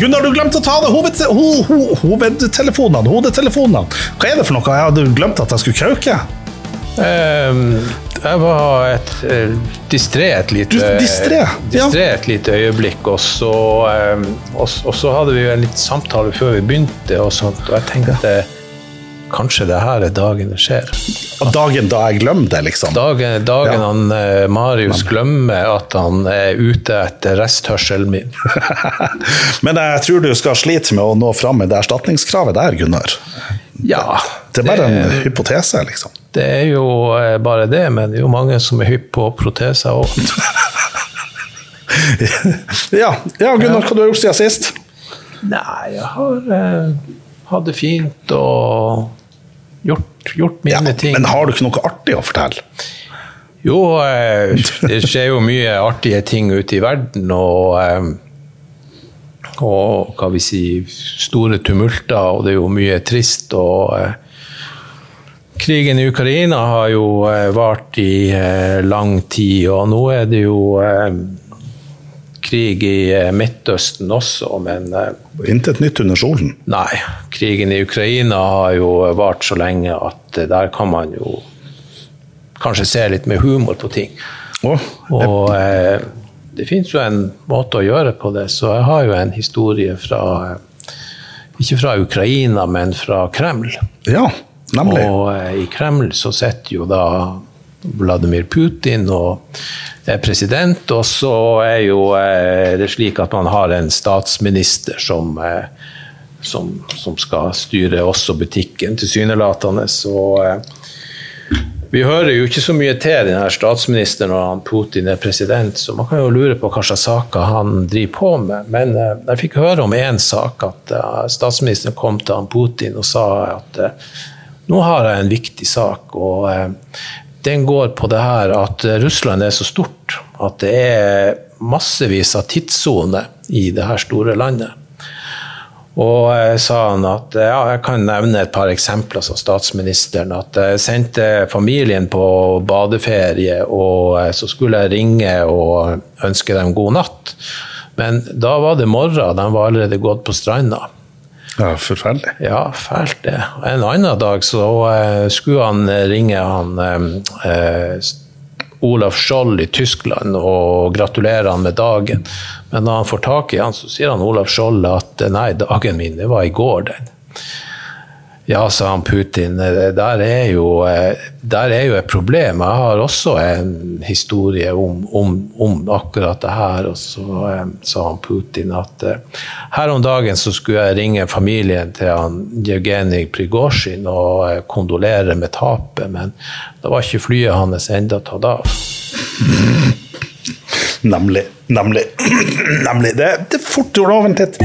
Gunnar, du glemte å ta det hoved, ho, ho, hovedtelefonene. Hodetelefonene. Hva er det for noe? Jeg hadde glemt at jeg skulle krauke. Um, jeg var et uh, distré et lite, Du, distré, ja. et lite øyeblikk, og så, um, og, og så hadde vi en liten samtale før vi begynte, og sånt, og jeg tenkte kanskje det her er dagen det skjer. Og dagen da jeg glemmer det, liksom. Dagen, dagen Ja. han eh, Marius glemmer at han er ute etter resthørselen min. Men jeg tror du skal slite med å nå fram med det erstatningskravet der, Gunnar. Ja, Det er bare en hypotese, liksom. det er jo eh, bare det, men det er jo mange som er hypp på proteser òg. Ja, ja Gunnar, hva du har gjort siden sist? Nei, jeg har eh, hatt det fint og gjort, gjort Ja, ting. men har du ikke noe artig å fortelle? Jo, eh, det skjer jo mye artige ting ute i verden, og, eh, og hva vi si, store tumulter, og det er jo mye trist. og eh, Krigen i Ukraina har jo eh, vart i eh, lang tid, og nå er det jo krig i eh, Midtøsten også, men eh, Intet nytt under solen. Nei, krigen i Ukraina har jo vart så lenge at eh, der kan man jo kanskje se litt med humor på ting. Å, Og eh, det fins jo en måte å gjøre på det, så jeg har jo en historie fra eh, Ikke fra Ukraina, men fra Kreml. ja, nemlig. Og eh, i Kreml så sitter jo da Vladimir Putin og er president, og så er jo eh, det slik at man har en statsminister som, eh, som, som skal styre også butikken, tilsynelatende. Så eh, vi hører jo ikke så mye til denne statsministeren når han Putin er president, så man kan jo lure på hva slags saker han driver på med. Men eh, jeg fikk høre om én sak, at eh, statsministeren kom til han Putin og sa at eh, nå har jeg en viktig sak, og eh, den går på det her at eh, Russland er så stort at det er massevis av tidssoner i det her store landet. Og jeg sa han at ja, jeg kan nevne et par eksempler, som statsministeren. At jeg sendte familien på badeferie, og eh, så skulle jeg ringe og ønske dem god natt. Men da var det morgen, de var allerede gått på stranda. Ja, forferdelig. Ja, fælt det. En annen dag så uh, skulle han ringe han uh, Olaf Scholl i Tyskland og gratulere han med dagen. Men når han får tak i han, så sier han Olaf Scholl at nei, dagen min det var i går, den. Ja, sa han Putin, eh, der er jo, eh, der er jo et problem. Jeg har også en historie om, om, om akkurat det her. Og så eh, sa han Putin at her om dagen så skulle jeg ringe familien til han Jevgenij Prigozjin og kondolere med tapet, men da var ikke flyet hans enda tatt av. Nemlig. Nemlig. Nemlig. Det, det er fort gjort oventil.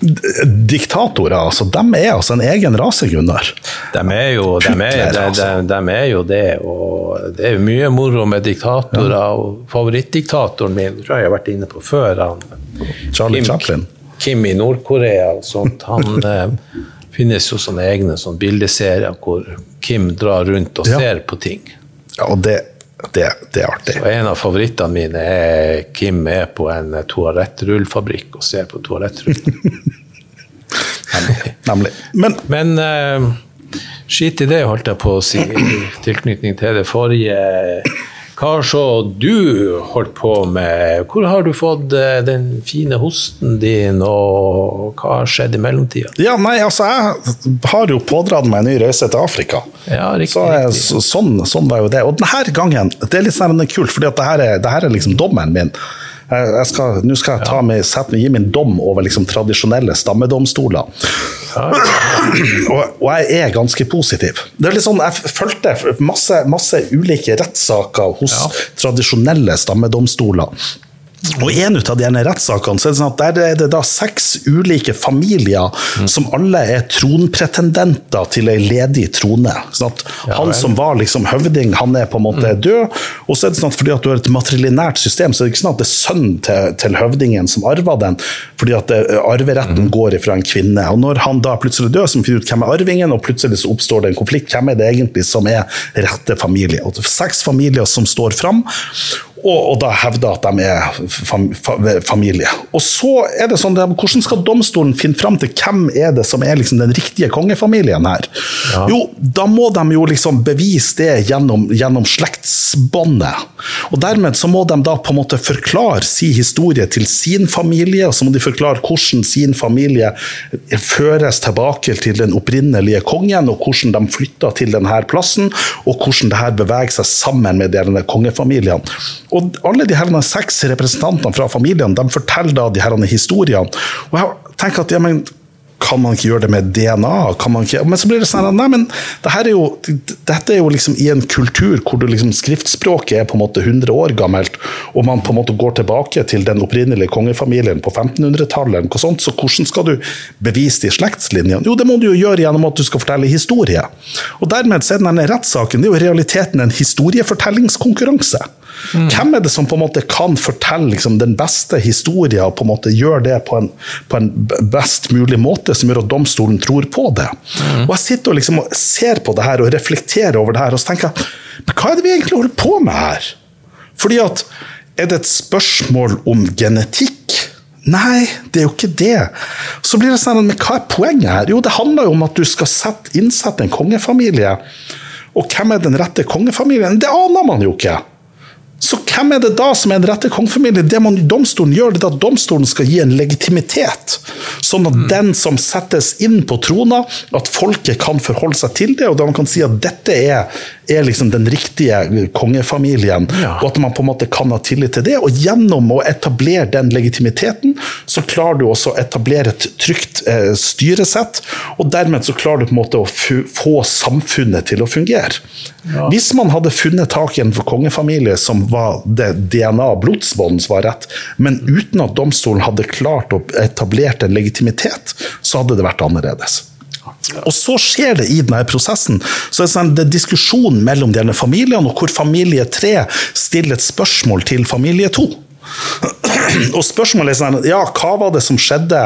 Diktatorer, altså, de er altså en egen rase, Gunnar. De er jo, de er, de, altså. de, de er jo det, og det er mye moro med diktatorer. og Favorittdiktatoren min tror jeg jeg har vært inne på før. Han, Charlie Kim, Chaplin. Kim i Nord-Korea og sånt. Han eh, finnes jo sånne egne sånne bildeserier hvor Kim drar rundt og Ja. ser på ting. Ja, og det, det, det er artig. Så en av favorittene mine er Kim er på en toalettrullfabrikk og ser på toalettrull. Nemlig. Men Men uh, skit i det, holdt jeg på å si, i tilknytning til det forrige. Hva har så du holdt på med? Hvor har du fått eh, den fine hosten din, og hva har skjedd i mellomtida? ja, nei, altså, jeg har jo pådratt meg en ny reise til Afrika. Ja, riktig, Så, eh, riktig. så, sånn, sånn var jo det. Og denne gangen, det er litt sånn kult, for at det her er, det her er liksom dommen min. Jeg skal, Nå skal jeg ta med, sette meg, gi min dom over liksom tradisjonelle stammedomstoler. Og, og jeg er ganske positiv. Det er litt sånn, Jeg fulgte masse, masse ulike rettssaker hos tradisjonelle stammedomstoler. Og i en av de ene rettssakene så er det sånn at der er det da seks ulike familier som alle er tronpretendenter til ei ledig trone. Sånn at han som var liksom høvding, han er på en måte død. Og så er det sånn at fordi at du har et matrilinært system, så er det ikke sånn at det er sønnen til, til høvdingen som arver den, fordi at det, arveretten går ifra en kvinne. Og når han da plutselig dør, så må vi finne ut hvem er arvingen, og plutselig så oppstår det en konflikt. Hvem er det egentlig som er rette familie? Og det er seks familier som står fram. Og, og da hevder at de er fam, familie. Og så er det sånn, Hvordan skal domstolen finne fram til hvem er det som er liksom den riktige kongefamilien her? Ja. Jo, da må de jo liksom bevise det gjennom, gjennom slektsbåndet. Og dermed så må de da på en måte forklare sin historie til sin familie, og så må de forklare hvordan sin familie føres tilbake til den opprinnelige kongen, og hvordan de flytta til denne plassen, og hvordan det her beveger seg sammen med denne kongefamilien. Og alle de her seks representantene fra familien de forteller da de her historiene. Og jeg tenker at ja, men, kan man ikke gjøre det med DNA? Ikke, men så blir det sånn nei, men det er jo, dette er jo liksom i en kultur hvor liksom skriftspråket er på en måte 100 år gammelt, og man på en måte går tilbake til den opprinnelige kongefamilien på 1500-tallet. Så hvordan skal du bevise de slektslinjene? Jo, det må du jo gjøre gjennom at du skal fortelle historie. Og dermed er denne rettssaken det er jo i realiteten en historiefortellingskonkurranse. Mm. Hvem er det som på en måte kan fortelle liksom, den beste historien og på en måte gjøre det på en, på en, best mulig måte, som gjør at domstolen tror på det? Mm. Og Jeg sitter og liksom ser på det her og reflekterer over det her og så tenker men hva er det vi egentlig holder på med her? Fordi at Er det et spørsmål om genetikk? Nei, det er jo ikke det. Så blir det sånn, men Hva er poenget her? Jo, det handler jo om at du skal sette, innsette en kongefamilie. Og hvem er den rette kongefamilien? Det aner man jo ikke. Så hvem er det da som er den rette kongefamilien? Det man domstolen gjør, det er at domstolen skal gi en legitimitet. Sånn at mm. den som settes inn på trona, at folket kan forholde seg til det, og da man kan si at dette er, er liksom den riktige kongefamilien, ja. og at man på en måte kan ha tillit til det. Og gjennom å etablere den legitimiteten, så klarer du også å etablere et trygt eh, styresett, og dermed så klarer du på en måte å få samfunnet til å fungere. Ja. Hvis man hadde funnet tak i en kongefamilie som var det DNA blodsbånd som var rett, men uten at domstolen hadde klart å etablere en legitimitet, så hadde det vært annerledes. Og så skjer det i denne prosessen. Så det er sånn, det diskusjon mellom denne familiene, og hvor familie tre stiller et spørsmål til familie to. Og spørsmålet er sånn, ja, hva var det som skjedde,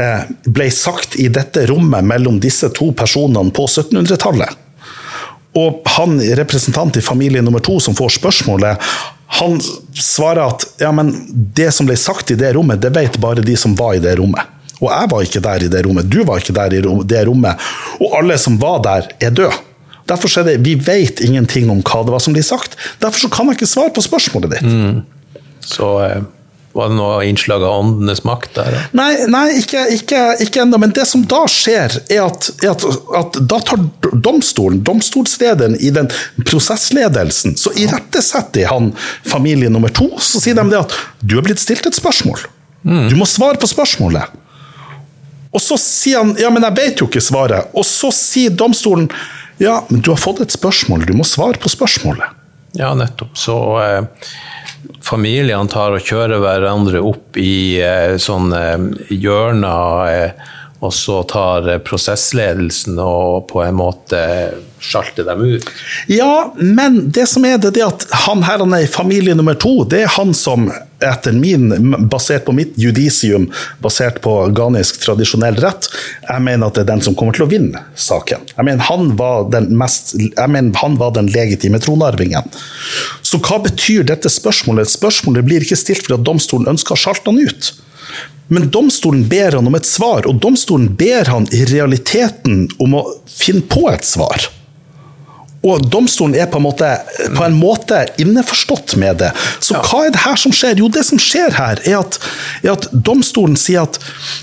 eh, ble sagt i dette rommet mellom disse to personene på 1700-tallet? Og han representant i familie nummer to som får spørsmålet, han svarer at ja, men det som ble sagt i det rommet, det vet bare de som var i det rommet. Og jeg var ikke der i det rommet, du var ikke der i det rommet. Og alle som var der, er døde. Derfor er det, Vi vet ingenting om hva det var som ble sagt. Derfor kan jeg ikke svare på spørsmålet ditt. Mm. Så... Eh var det noe innslag av åndenes makt der? Nei, nei ikke, ikke, ikke ennå. Men det som da skjer, er at, er at, at da tar domstolen, domstolslederen i den prosessledelsen, så irettesetter han familie nummer to. Så sier de det at du er blitt stilt et spørsmål. Mm. Du må svare på spørsmålet. Og så sier han ja, men jeg vet jo ikke svaret. Og så sier domstolen ja, men du har fått et spørsmål, du må svare på spørsmålet. Ja, nettopp. Så eh familiene tar og kjører hverandre opp i eh, sånne hjørner, eh, og så tar eh, prosessledelsen og på en måte sjalter dem ut? Ja, men det som er det, det at han her han er familie nummer to, det er han som etter min, basert på mitt judisium, basert på ganisk tradisjonell rett, jeg mener at det er den som kommer til å vinne saken. Jeg mener han var den, mest, mener, han var den legitime tronarvingen. Så hva betyr dette spørsmålet? Spørsmålet blir ikke stilt fordi domstolen ønsker å sjalte han ut. Men domstolen ber han om et svar, og domstolen ber han i realiteten om å finne på et svar. Og domstolen er på en måte, på en måte innforstått med det. Så ja. hva er det her som skjer? Jo, det som skjer her, er at, er at domstolen sier at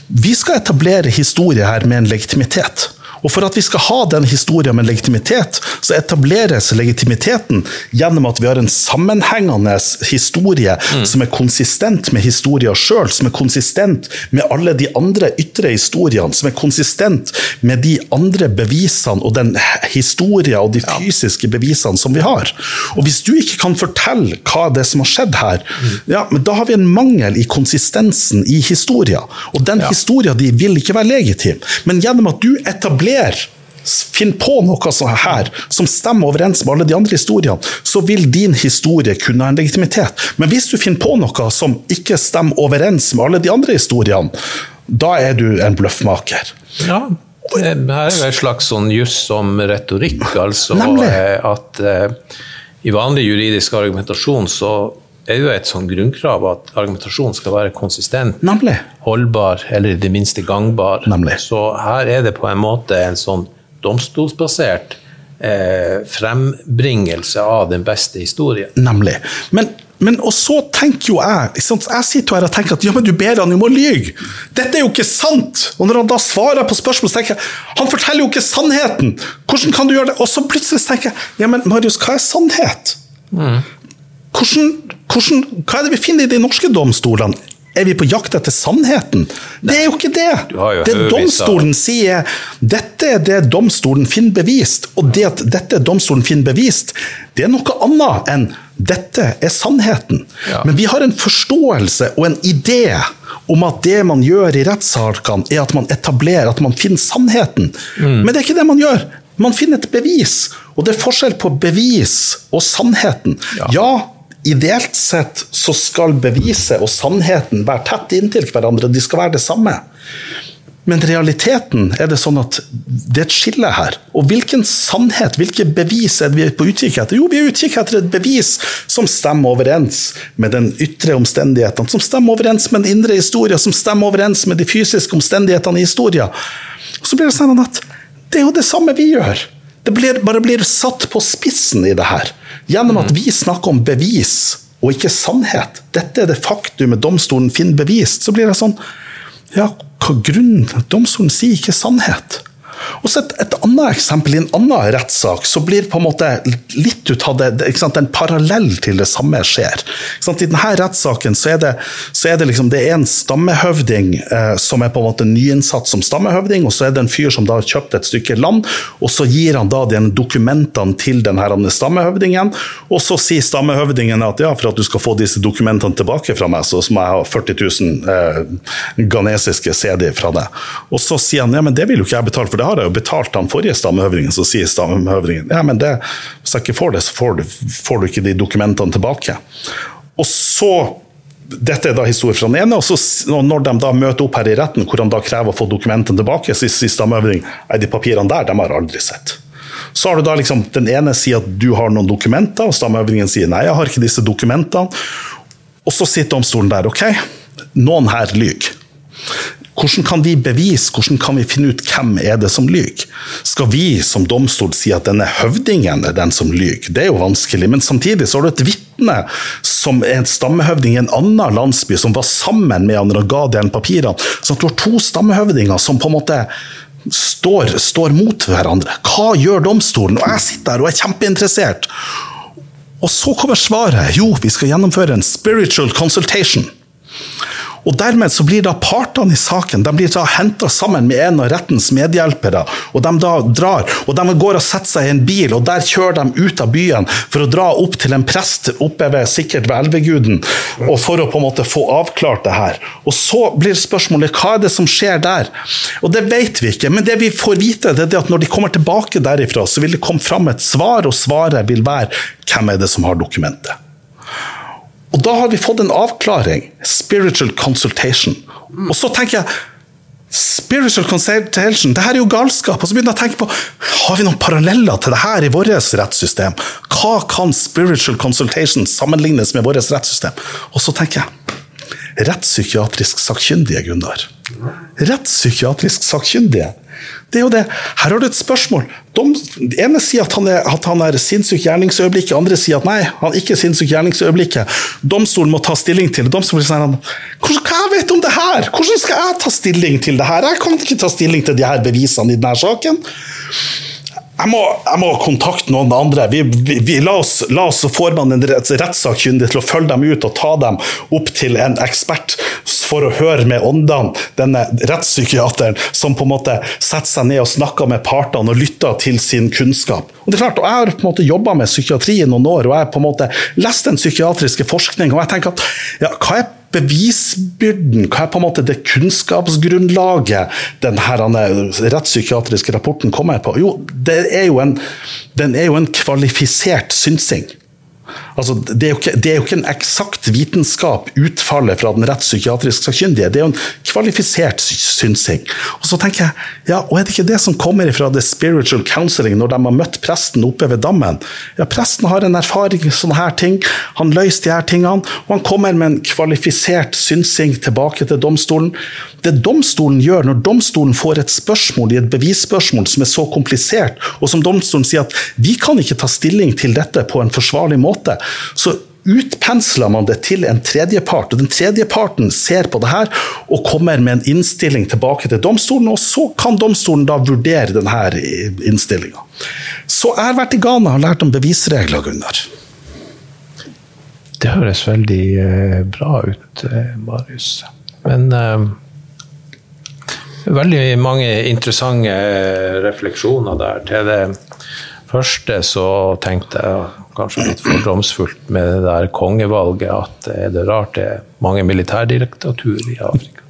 vi skal etablere historie her med en legitimitet. Og For at vi skal ha den historien med legitimitet, så etableres legitimiteten gjennom at vi har en sammenhengende historie mm. som er konsistent med historien sjøl, som er konsistent med alle de andre ytre historiene, som er konsistent med de andre bevisene og den historien og de fysiske bevisene som vi har. Og Hvis du ikke kan fortelle hva det er som har skjedd her, mm. ja, men da har vi en mangel i konsistensen i historien. Og den ja. historien de vil ikke være legitim. Men gjennom at du etablerer ber Finn på noe sånt her som stemmer overens med alle de andre historiene, så vil din historie kunne ha en legitimitet. Men hvis du finner på noe som ikke stemmer overens med alle de andre historiene, da er du en bløffmaker. Ja, det her er jo en slags sånn juss som retorikk, altså. Nemlig. At eh, i vanlig juridisk argumentasjon så er jo et sånn grunnkrav at argumentasjonen skal være konsistent, Nemlig. holdbar eller i det minste gangbar. Nemlig. Så her er det på en måte en sånn domstolsbasert eh, frembringelse av den beste historien. Nemlig. Men, men og så tenker jo jeg Jeg sitter her og tenker at ja, men du ber han om å lyge. Dette er jo ikke sant! Og når han da svarer på spørsmål, så tenker jeg han forteller jo ikke sannheten! Hvordan kan du gjøre det? Og så plutselig tenker jeg ja, men Marius, hva er sannhet? Hvordan, hvordan, hva er det vi finner i de norske domstolene? Er vi på jakt etter sannheten? Det er jo ikke det! Jo Det av- domstolen sier dette er det domstolen finner bevist, og det at dette domstolen finner bevist, det er noe annet enn dette er sannheten. Ja. Men vi har en forståelse og en idé om at det man gjør i rettssakene, er at man etablerer, at man finner sannheten. Men det er ikke det man gjør. Man finner et bevis, og det er forskjell på bevis og sannheten. Ja. ja Ideelt sett så skal beviset og sannheten være tett inntil hverandre, de skal være det samme. Men realiteten er det sånn at det er et skille her. Og hvilken sannhet, hvilke bevis er det vi er på utkikk etter? Jo, vi er utkikk etter et bevis som stemmer overens med den ytre omstendighetene, som stemmer overens med den indre historien, som stemmer overens med de fysiske omstendighetene i historien. Og så blir det sånn at det er jo det samme vi gjør. Det blir, bare blir satt på spissen i det her. Gjennom at vi snakker om bevis og ikke sannhet. Dette er det faktumet domstolen finner bevist. Så blir det sånn Ja, hva grunn? Domstolen sier ikke sannhet. Og så et, et annet eksempel i en annen rettssak, så blir på en måte litt ut av det, det ikke sant, En parallell til det samme skjer. I denne rettssaken så er det, så er det liksom det er en stammehøvding eh, som er på en måte nyinnsatt som stammehøvding, og så er det en fyr som da har kjøpt et stykke land, og så gir han da de dokumentene til denne stammehøvdingen, og så sier stammehøvdingen at ja, for at du skal få disse dokumentene tilbake fra meg, så må jeg ha 40 000 eh, ghanesiske CD fra deg. Og så sier han ja, men det vil jo ikke jeg betale, for det har jeg jo betalt han forrige stammehøvdingen. Så sier stammehøvdingen ja, men det, hvis jeg ikke får det, så får du, får du ikke de dokumentene tilbake. Og så dette er da historie fra den ene, og så når de da møter opp her i retten, hvor han da krever å få dokumentene tilbake, så sier stammehøvdingen nei, de papirene der, de har jeg aldri sett. Så har du da liksom, Den ene sier at du har noen dokumenter, og stammehøvdingen sier nei, jeg har ikke disse dokumentene. Og så sitter domstolen der. Ok, noen her lyver. Hvordan kan vi bevise, hvordan kan vi finne ut hvem er det som lyver? Skal vi som domstol si at denne høvdingen er den som lyver? Det er jo vanskelig, men samtidig så har du et vitne som er en stammehøvding i en annen landsby, som var sammen med han og ga delen papirene. Så at du har to stammehøvdinger som på en måte står, står mot hverandre. Hva gjør domstolen? Og jeg sitter her og er kjempeinteressert. Og så kommer svaret. Jo, vi skal gjennomføre en spiritual consultation. Og Dermed så blir da partene i saken de blir da henta sammen med en av rettens medhjelpere. og De da drar, og de går og setter seg i en bil, og der kjører de ut av byen for å dra opp til en prest oppe ved sikkert ved Elveguden, og for å på en måte få avklart det her. Og Så blir spørsmålet hva er det som skjer der? Og Det vet vi ikke, men det vi får vite, det er at når de kommer tilbake derifra, så vil det komme fram et svar, og svaret vil være hvem er det som har dokumentet. Og da har vi fått en avklaring. Spiritual consultation. Og så tenker jeg Spiritual consultation, det her er jo galskap. Og så begynner jeg å tenke på har vi noen paralleller til det her i vårt rettssystem. Hva kan spiritual consultation sammenlignes med vårt rettssystem? Og så tenker jeg rettspsykiatrisk sakkyndige, Gunnar. Rettspsykiatrisk sakkyndige. Det er jo det. Her har du et spørsmål. Den ene sier at han er, at han er sinnssyk gjerningsøyeblikket, andre sier at nei, han er ikke sinnssyk gjerningsøyeblikket. Domstolen må ta stilling til det. Domstolen sier han, hva jeg vite om det her? Hvordan skal jeg ta stilling til det her? Jeg kan ikke ta stilling til de her bevisene i denne saken. Jeg må, jeg må kontakte noen andre. Vi, vi, vi, la, oss, la oss får en rettssakkyndig til å følge dem ut og ta dem opp til en ekspert for å høre med åndene, denne rettspsykiateren, som på en måte setter seg ned og snakker med partene og lytter til sin kunnskap. Og det er klart, og Jeg har på en måte jobba med psykiatri i noen år, og jeg har på en måte lest den psykiatriske forskning, og jeg tenker at ja, hva er bevisbyrden, hva er på en måte det kunnskapsgrunnlaget den rettspsykiatriske rapporten kommer på? Jo, er en, den er jo en kvalifisert synsing. Altså, det, er ikke, det er jo ikke en eksakt vitenskap, utfallet fra den rettspsykiatrisk sakkyndige. Det er jo en kvalifisert synsing. Og så tenker jeg, ja, og er det ikke det som kommer fra the spiritual counseling når de har møtt presten oppe ved dammen? Ja, presten har en erfaring i sånne her ting, han løser de her tingene, og han kommer med en kvalifisert synsing tilbake til domstolen. Det domstolen gjør når domstolen får et spørsmål i et bevisspørsmål som er så komplisert, og som domstolen sier at vi kan ikke ta stilling til dette på en forsvarlig måte, så utpensler man det til en tredjepart. og Den tredjeparten ser på det her og kommer med en innstilling tilbake til domstolen, og så kan domstolen da vurdere denne innstillinga. Så jeg har vært i Ghana og lært om bevisregler, Gunnar. Det høres veldig eh, bra ut, eh, Marius. Men eh, veldig mange interessante refleksjoner der. Til det første så tenkte jeg kanskje litt fordomsfullt med det der kongevalget, at er det rart det er mange militærdirektatur i Afrika?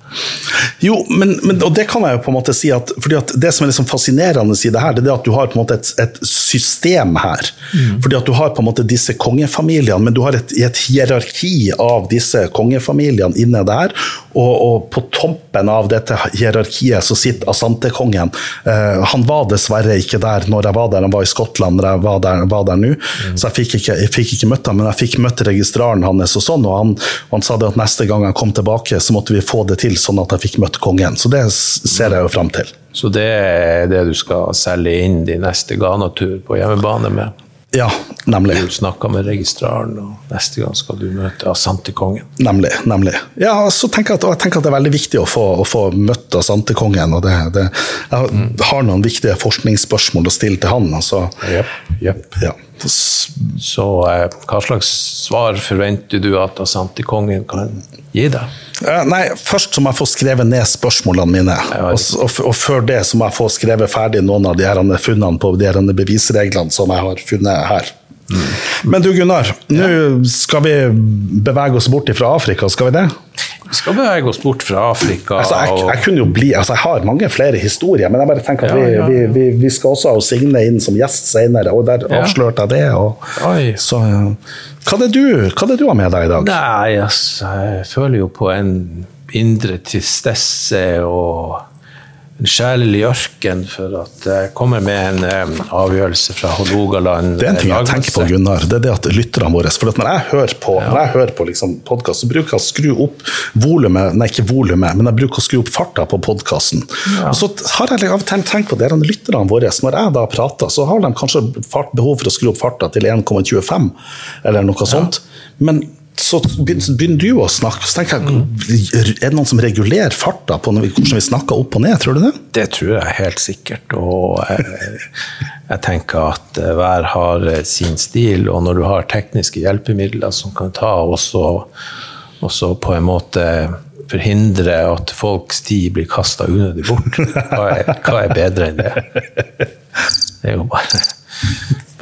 Jo, men, men, og det kan jeg jo på en måte si at, fordi at Det som er liksom fascinerende i det her, det er at du har på en måte et, et system her. Mm. Fordi at Du har på en måte disse kongefamiliene, men du har et, et hierarki av disse kongefamiliene inne der. Og, og på toppen av dette hierarkiet så sitter Asante-kongen. Eh, han var dessverre ikke der når jeg var der, han var i Skottland når jeg var der, var der nå. Mm. Så jeg fikk, ikke, jeg fikk, ikke, møtt ham, men jeg fikk møtt registraren hans, og sånn, og han, han sa det at neste gang han kom tilbake, så måtte vi få det til sånn at jeg fikk møtt kongen. Så det ser jeg jo fram til. Så det er det du skal selge inn din neste Ghana-tur på hjemmebane med? Ja, nemlig. Du snakka med registraren, og neste gang skal du møte Asante-kongen. Nemlig. nemlig. Ja, så tenker jeg, at, jeg tenker at det er veldig viktig å få, å få møtt Asante-kongen. og det, det, Jeg mm. har noen viktige forskningsspørsmål å stille til han. Altså. Yep, yep. Ja. Så eh, hva slags svar forventer du at Asante-kongen kan gi deg? Nei, Først så må jeg få skrevet ned spørsmålene mine. Og, og, og, før det så må jeg få skrevet ferdig noen av de her funnene på de her bevisreglene som jeg har funnet her. Mm. Men du Gunnar, nå skal vi bevege oss bort fra Afrika, skal vi det? Vi skal bevege oss bort fra Afrika. Altså, jeg, jeg, kunne jo bli, altså, jeg har mange flere historier, men jeg bare tenker at vi, ja, ja. vi, vi, vi skal også ha Signe inn som gjest senere, og der avslørte jeg det. Og, så, hva, er det du, hva er det du har med deg i dag? Nei, altså, jeg føler jo på en indre tristesse og sjelelig ørken for at jeg kommer med en um, avgjørelse fra Hålogaland. Det er en ting jeg tenker på, Gunnar. Det er det at lytterne våre For når jeg hører på, ja. hører på liksom podkast, så bruker jeg å skru opp volumet Nei, ikke volumet, men jeg bruker å skru opp farta på podkasten. Ja. Og så har jeg av til tenkt på det, lytterne våre. Når jeg da prater, så har de kanskje behov for å skru opp farta til 1,25 eller noe sånt. Men så begynner du å snakke, så tenker jeg, er det noen som regulerer farta på hvordan vi snakker opp og ned, tror du det? Det tror jeg helt sikkert. Og jeg, jeg tenker at eh, hver har eh, sin stil, og når du har tekniske hjelpemidler som kan ta også, også på en måte forhindre at folks tid blir kasta unødig bort, hva er, hva er bedre enn det? Det er jo bare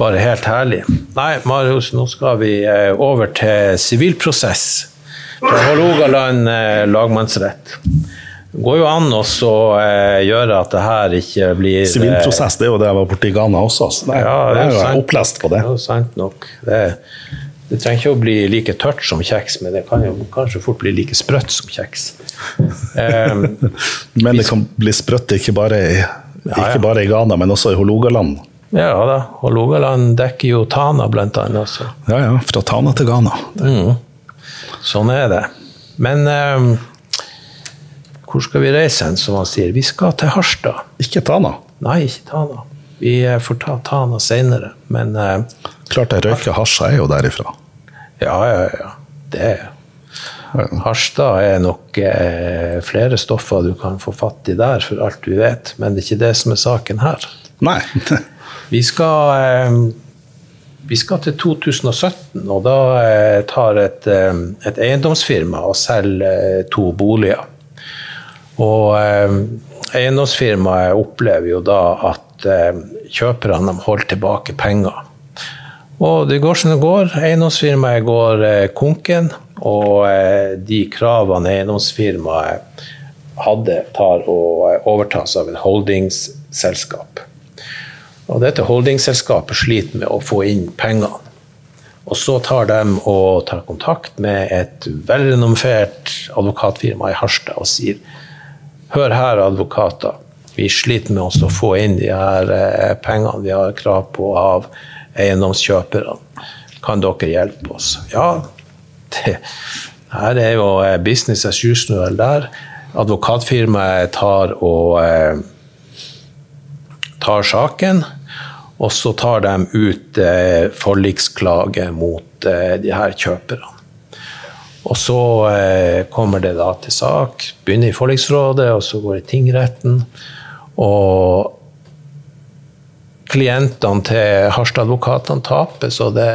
bare helt herlig. Nei, Marius, nå skal vi eh, over til sivilprosess fra Hålogaland eh, lagmannsrett. Det går jo an å eh, gjøre at det her ikke blir Sivilprosess, det er jo det jeg var borti Ghana også. Så det, ja, det er jo sant, opplest på det. Det er jo sant nok. Det, det, trenger ikke å bli like tørt som kjeks, men det kan jo kanskje fort bli like sprøtt som kjeks. Um, men det kan bli sprøtt ikke bare i, ikke bare i Ghana, men også i Hålogaland. Ja da, og Rogaland dekker jo Tana blant annet. Så. Ja ja, fra Tana til Ghana. Mm. Sånn er det. Men um, hvor skal vi reise hen, som han sier? Vi skal til Harstad. Ikke Tana? Nei, ikke Tana. Vi får ta Tana seinere, men uh, Klart jeg røyker hasj, jeg er jo derifra. Ja, ja, ja. Det er Harstad er nok eh, flere stoffer du kan få fatt i der, for alt vi vet, men det er ikke det som er saken her. Nei. Vi skal, eh, vi skal til 2017, og da eh, tar et, eh, et eiendomsfirma og selger to boliger. Og eiendomsfirmaet opplever jo da at kjøperne holder tilbake penger. Og det går som det går. Eiendomsfirmaet går konken, og de kravene eiendomsfirmaet hadde, tar og overtas av et holdingsselskap. Og dette holdingselskapet sliter med å få inn pengene. Og så tar de og tar kontakt med et velrenommert advokatfirma i Harstad og sier Hør her, advokater. Vi sliter med oss å få inn de her eh, pengene vi har krav på av eiendomskjøperne. Kan dere hjelpe oss? Ja, det her er jo eh, business as usual der. Advokatfirmaet tar og eh, tar saken, og så tar de ut eh, forliksklage mot eh, de her kjøperne. Og så eh, kommer det da til sak, begynner i forliksrådet, og så går det i tingretten. Og klientene til Harstad-advokatene taper, så det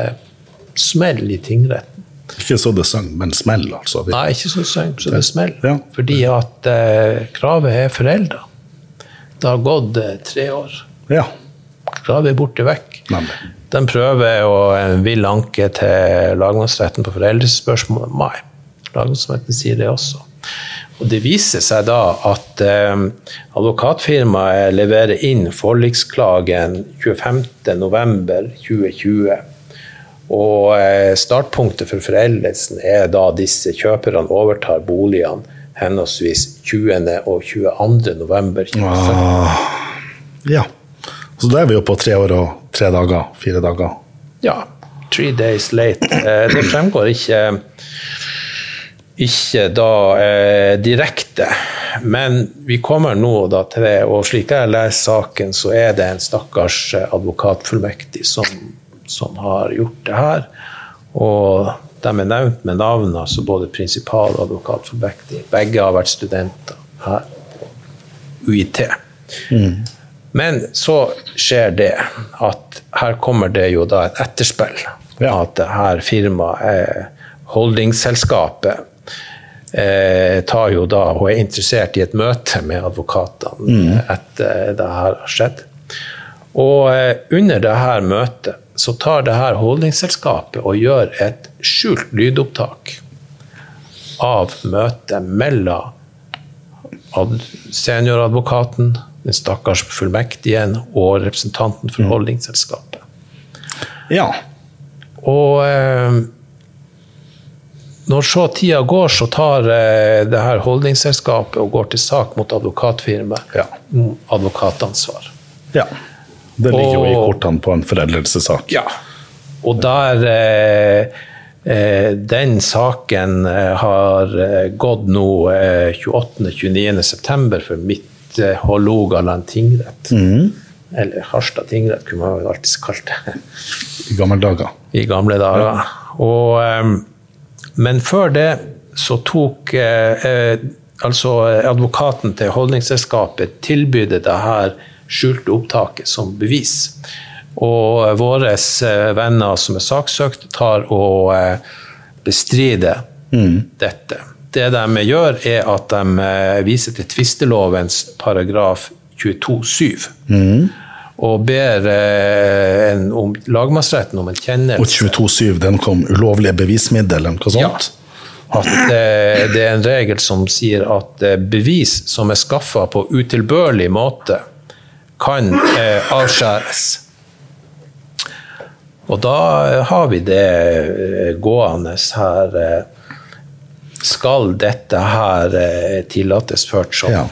smeller i tingretten. Ikke så det sang, men smell, altså. Nei, ikke så det sang, så det smeller. Ja. Fordi at eh, kravet er forelda. Det har gått eh, tre år. Ja. Da er borte vekk. Nemlig. De prøver og eh, vil anke til lagmannsretten på foreldelsesspørsmål. Nei. Lagmannsretten sier det også. Og Det viser seg da at eh, advokatfirmaet leverer inn forliksklagen 25.11.2020. Og eh, startpunktet for foreldelsen er da disse kjøperne overtar boligene henholdsvis 20. og 22. november. 2017. Ah, ja. Så da er vi jo på tre år og tre dager. Fire dager. Ja, three days late. Eh, Det fremgår ikke, ikke da eh, direkte, men vi kommer nå da til det, og slik jeg leser saken, så er det en stakkars advokatfullmektig som, som har gjort det her. Og de er nevnt med navn, altså både prinsipal og advokat for Bekti. Begge har vært studenter her på UiT. Men så skjer det at her kommer det jo da et etterspill. Ja. At det her firmaet, holdingselskapet, eh, tar jo da og er interessert i et møte med advokatene etter det her har skjedd. Og eh, under det her møtet så tar det her holdingselskapet og gjør et skjult lydopptak av møtet mellom senioradvokaten, den stakkars fullmektigen og representanten for holdningsselskapet. Ja. Og eh, når så tida går, så tar eh, det her holdningsselskapet og går til sak mot advokatfirmaet. Ja. Advokatansvar. ja. Det ligger jo i Og- kortene på en foreldelsessak. Ja. Og der eh, eh, Den saken eh, har eh, gått nå eh, 28.-29. september for mitt eh, Hålogaland tingrett. Eller Harstad tingrett, kunne man vel alltid kalt det I gamle dager. i gamle dager. Og, eh, men før det så tok altså advokaten til holdningsselskapet tilbød det her skjulte opptaket som bevis. Og våre eh, venner som er saksøkt, tar og bestrider mm. dette. Det de gjør, er at de eh, viser til tvistelovens paragraf 22-7. Og ber eh, en, om, lagmannsretten om en Og kjennelse 22.7, den kom ulovlige bevismiddel eller noe sånt? at eh, det er en regel som sier at eh, bevis som er skaffa på utilbørlig måte, kan eh, avskjæres. Og da har vi det eh, gående her eh, Skal dette her eh, tillates ført som Ja.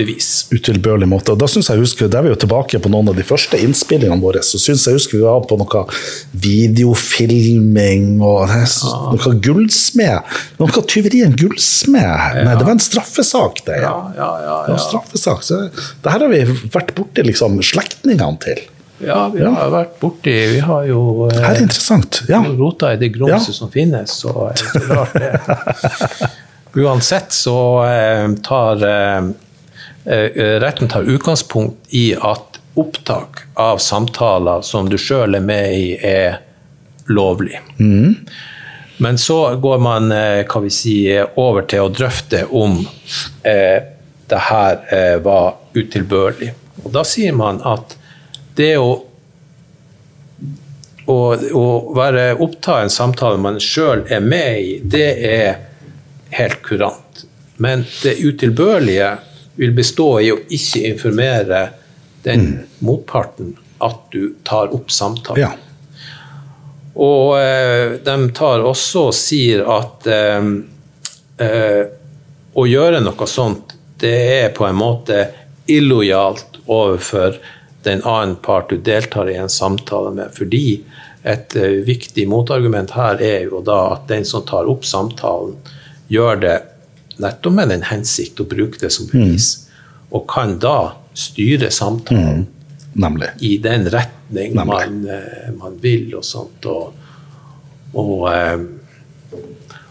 Bevis? utilbørlig måte. Da synes jeg husker, Der er vi jo tilbake på noen av de første innspillingene våre. Så synes jeg husker vi var på noe videofilming og det er noe gullsmed. Noe tyveri en gullsmed. Nei, det var en straffesak, det. Ja. ja, ja. Det var en straffesak. Så det her har vi vært borti liksom, slektningene til. Ja, vi har vært borti Vi har jo eh, her er interessant. Ja. rota i det grumset Ja. som finnes, så er det rart det. Uansett så eh, tar eh, eh, retten tar utgangspunkt i at opptak av samtaler som du sjøl er med i, er lovlig. Men så går man eh, hva vi si, over til å drøfte om eh, det her eh, var utilbørlig. Og da sier man at det å å, å være oppta en samtale man sjøl er med i, det er helt kurant. Men det utilbørlige vil bestå i å ikke informere den motparten at du tar opp samtalen. ja. Og eh, de tar også og sier at eh, eh, å gjøre noe sånt, det er på en måte illojalt overfor den annen part du deltar i en samtale med. Fordi et eh, viktig motargument her er jo da at den som tar opp samtalen, gjør det nettopp med den hensikt å bruke det som bevis, mm. og kan da styre samtalen mm. i den retning man, eh, man, vil, og sånt. Og, og, eh,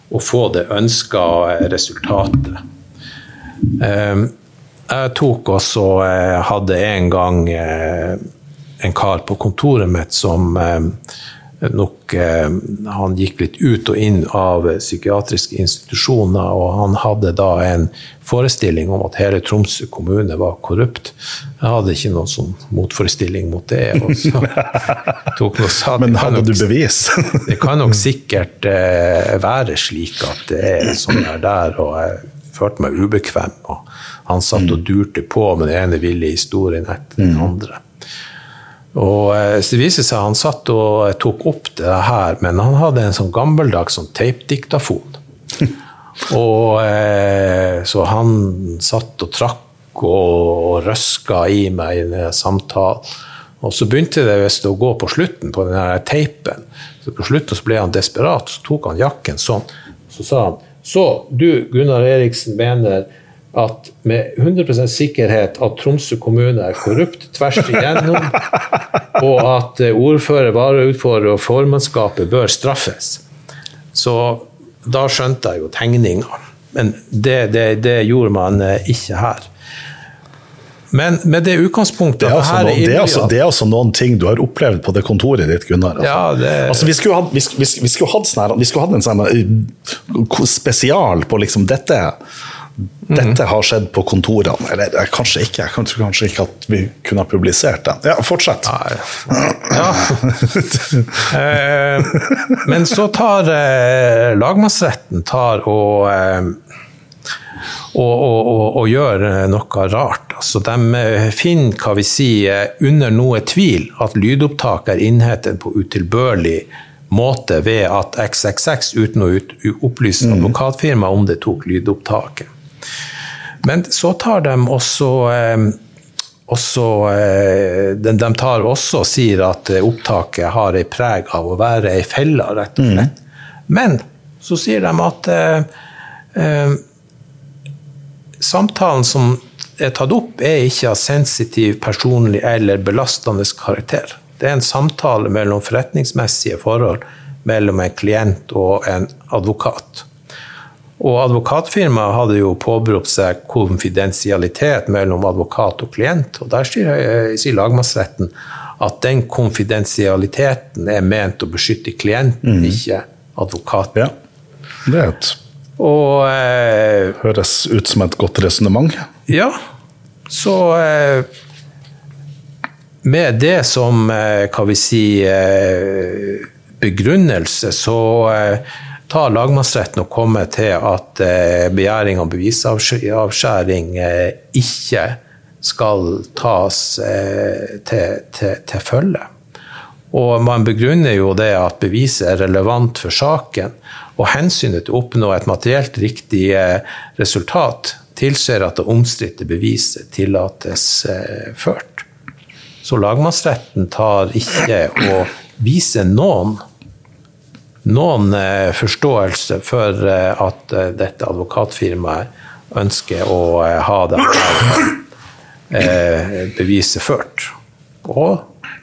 og få det ønska resultatet. Jeg tok også hadde en gang en kar på kontoret mitt som nok eh, Han gikk litt ut og inn av psykiatriske institusjoner, og han hadde da en forestilling om at hele Tromsø kommune var korrupt. Jeg hadde ikke noen sånn motforestilling mot det. Noe, Men hadde nok, du bevis? det kan nok sikkert eh, være slik at det er sånn der, der og jeg følte meg ubekvem. og Han satt og durte på med den ene ville historien etter den mm. andre. Og eh, så det viser seg Han satt og tok opp det her, men han hadde en sånn gammeldags sånn teipdiktafon. og eh, Så han satt og trakk og røska i meg i den samtalen. Og så begynte det visst å gå på slutten på den teipen. Så på slutten så ble han desperat, så tok han jakken sånn. Så sa han Så du, Gunnar Eriksen, mener at med 100% sikkerhet at Tromsø kommune er korrupt tvers igjennom, og at eh, ordfører, varautfører og formannskapet bør straffes. Så da skjønte jeg jo tegninga. Men det, det, det, gjorde man eh, ikke her. Men med det utgangspunktet det er, altså noen, det, er altså, det er altså noen ting du har opplevd på det kontoret ditt, Gunnar. Altså. Ja, det... altså, vi skulle hatt, vi, vi, vi skulle hatt, sånn vi skulle hatt en sånn eh, spesial på liksom dette dette har skjedd på kontorene. Eller kanskje ikke, jeg tror kanskje ikke at vi kunne ha publisert den. Ja, fortsett. Ja. eh, men så tar eh, lagmannsretten tar og, eh, og, og, og, gjør noe rart. Altså, de eh, finner hva vi sier, under noe tvil at lydopptak er innhentet på utilbørlig måte ved at XXX, uten å opplyse mm. advokatfirmaet om det, tok lydopptaket. Men så tar de også, eh, også eh, de, de, tar også og sier at eh, opptaket har ei preg av å være ei felle, rett og slett. Mm. Men så sier de at eh, samtalen som er tatt opp, er ikke av sensitiv, personlig eller belastende karakter. Det er en samtale mellom forretningsmessige forhold mellom en klient og en advokat. Og advokatfirmaet hadde jo påberopt seg konfidensialitet mellom advokat og klient. Og der sier, eh, lagmannsretten at den konfidensialiteten er ment å beskytte klienten, mm. ikke advokaten. Ja, det er et og, eh, Høres ut som et godt resonnement. Ja. Så eh, med det som, eh, hva vi si, eh, begrunnelse, så tar lagmannsretten og kommer til at eh, begjæring om bevisavskjæring eh, ikke skal tas eh, til, til, til følge. Og man begrunner jo det at beviset er relevant for saken, og hensynet til å oppnå et materielt riktig resultat tilsier at det omstridte beviset tillates ført. Så lagmannsretten tar ikke å vise noen noen eh, forståelse for eh, at eh, dette advokatfirmaet ønsker å ha det beviset ført. Og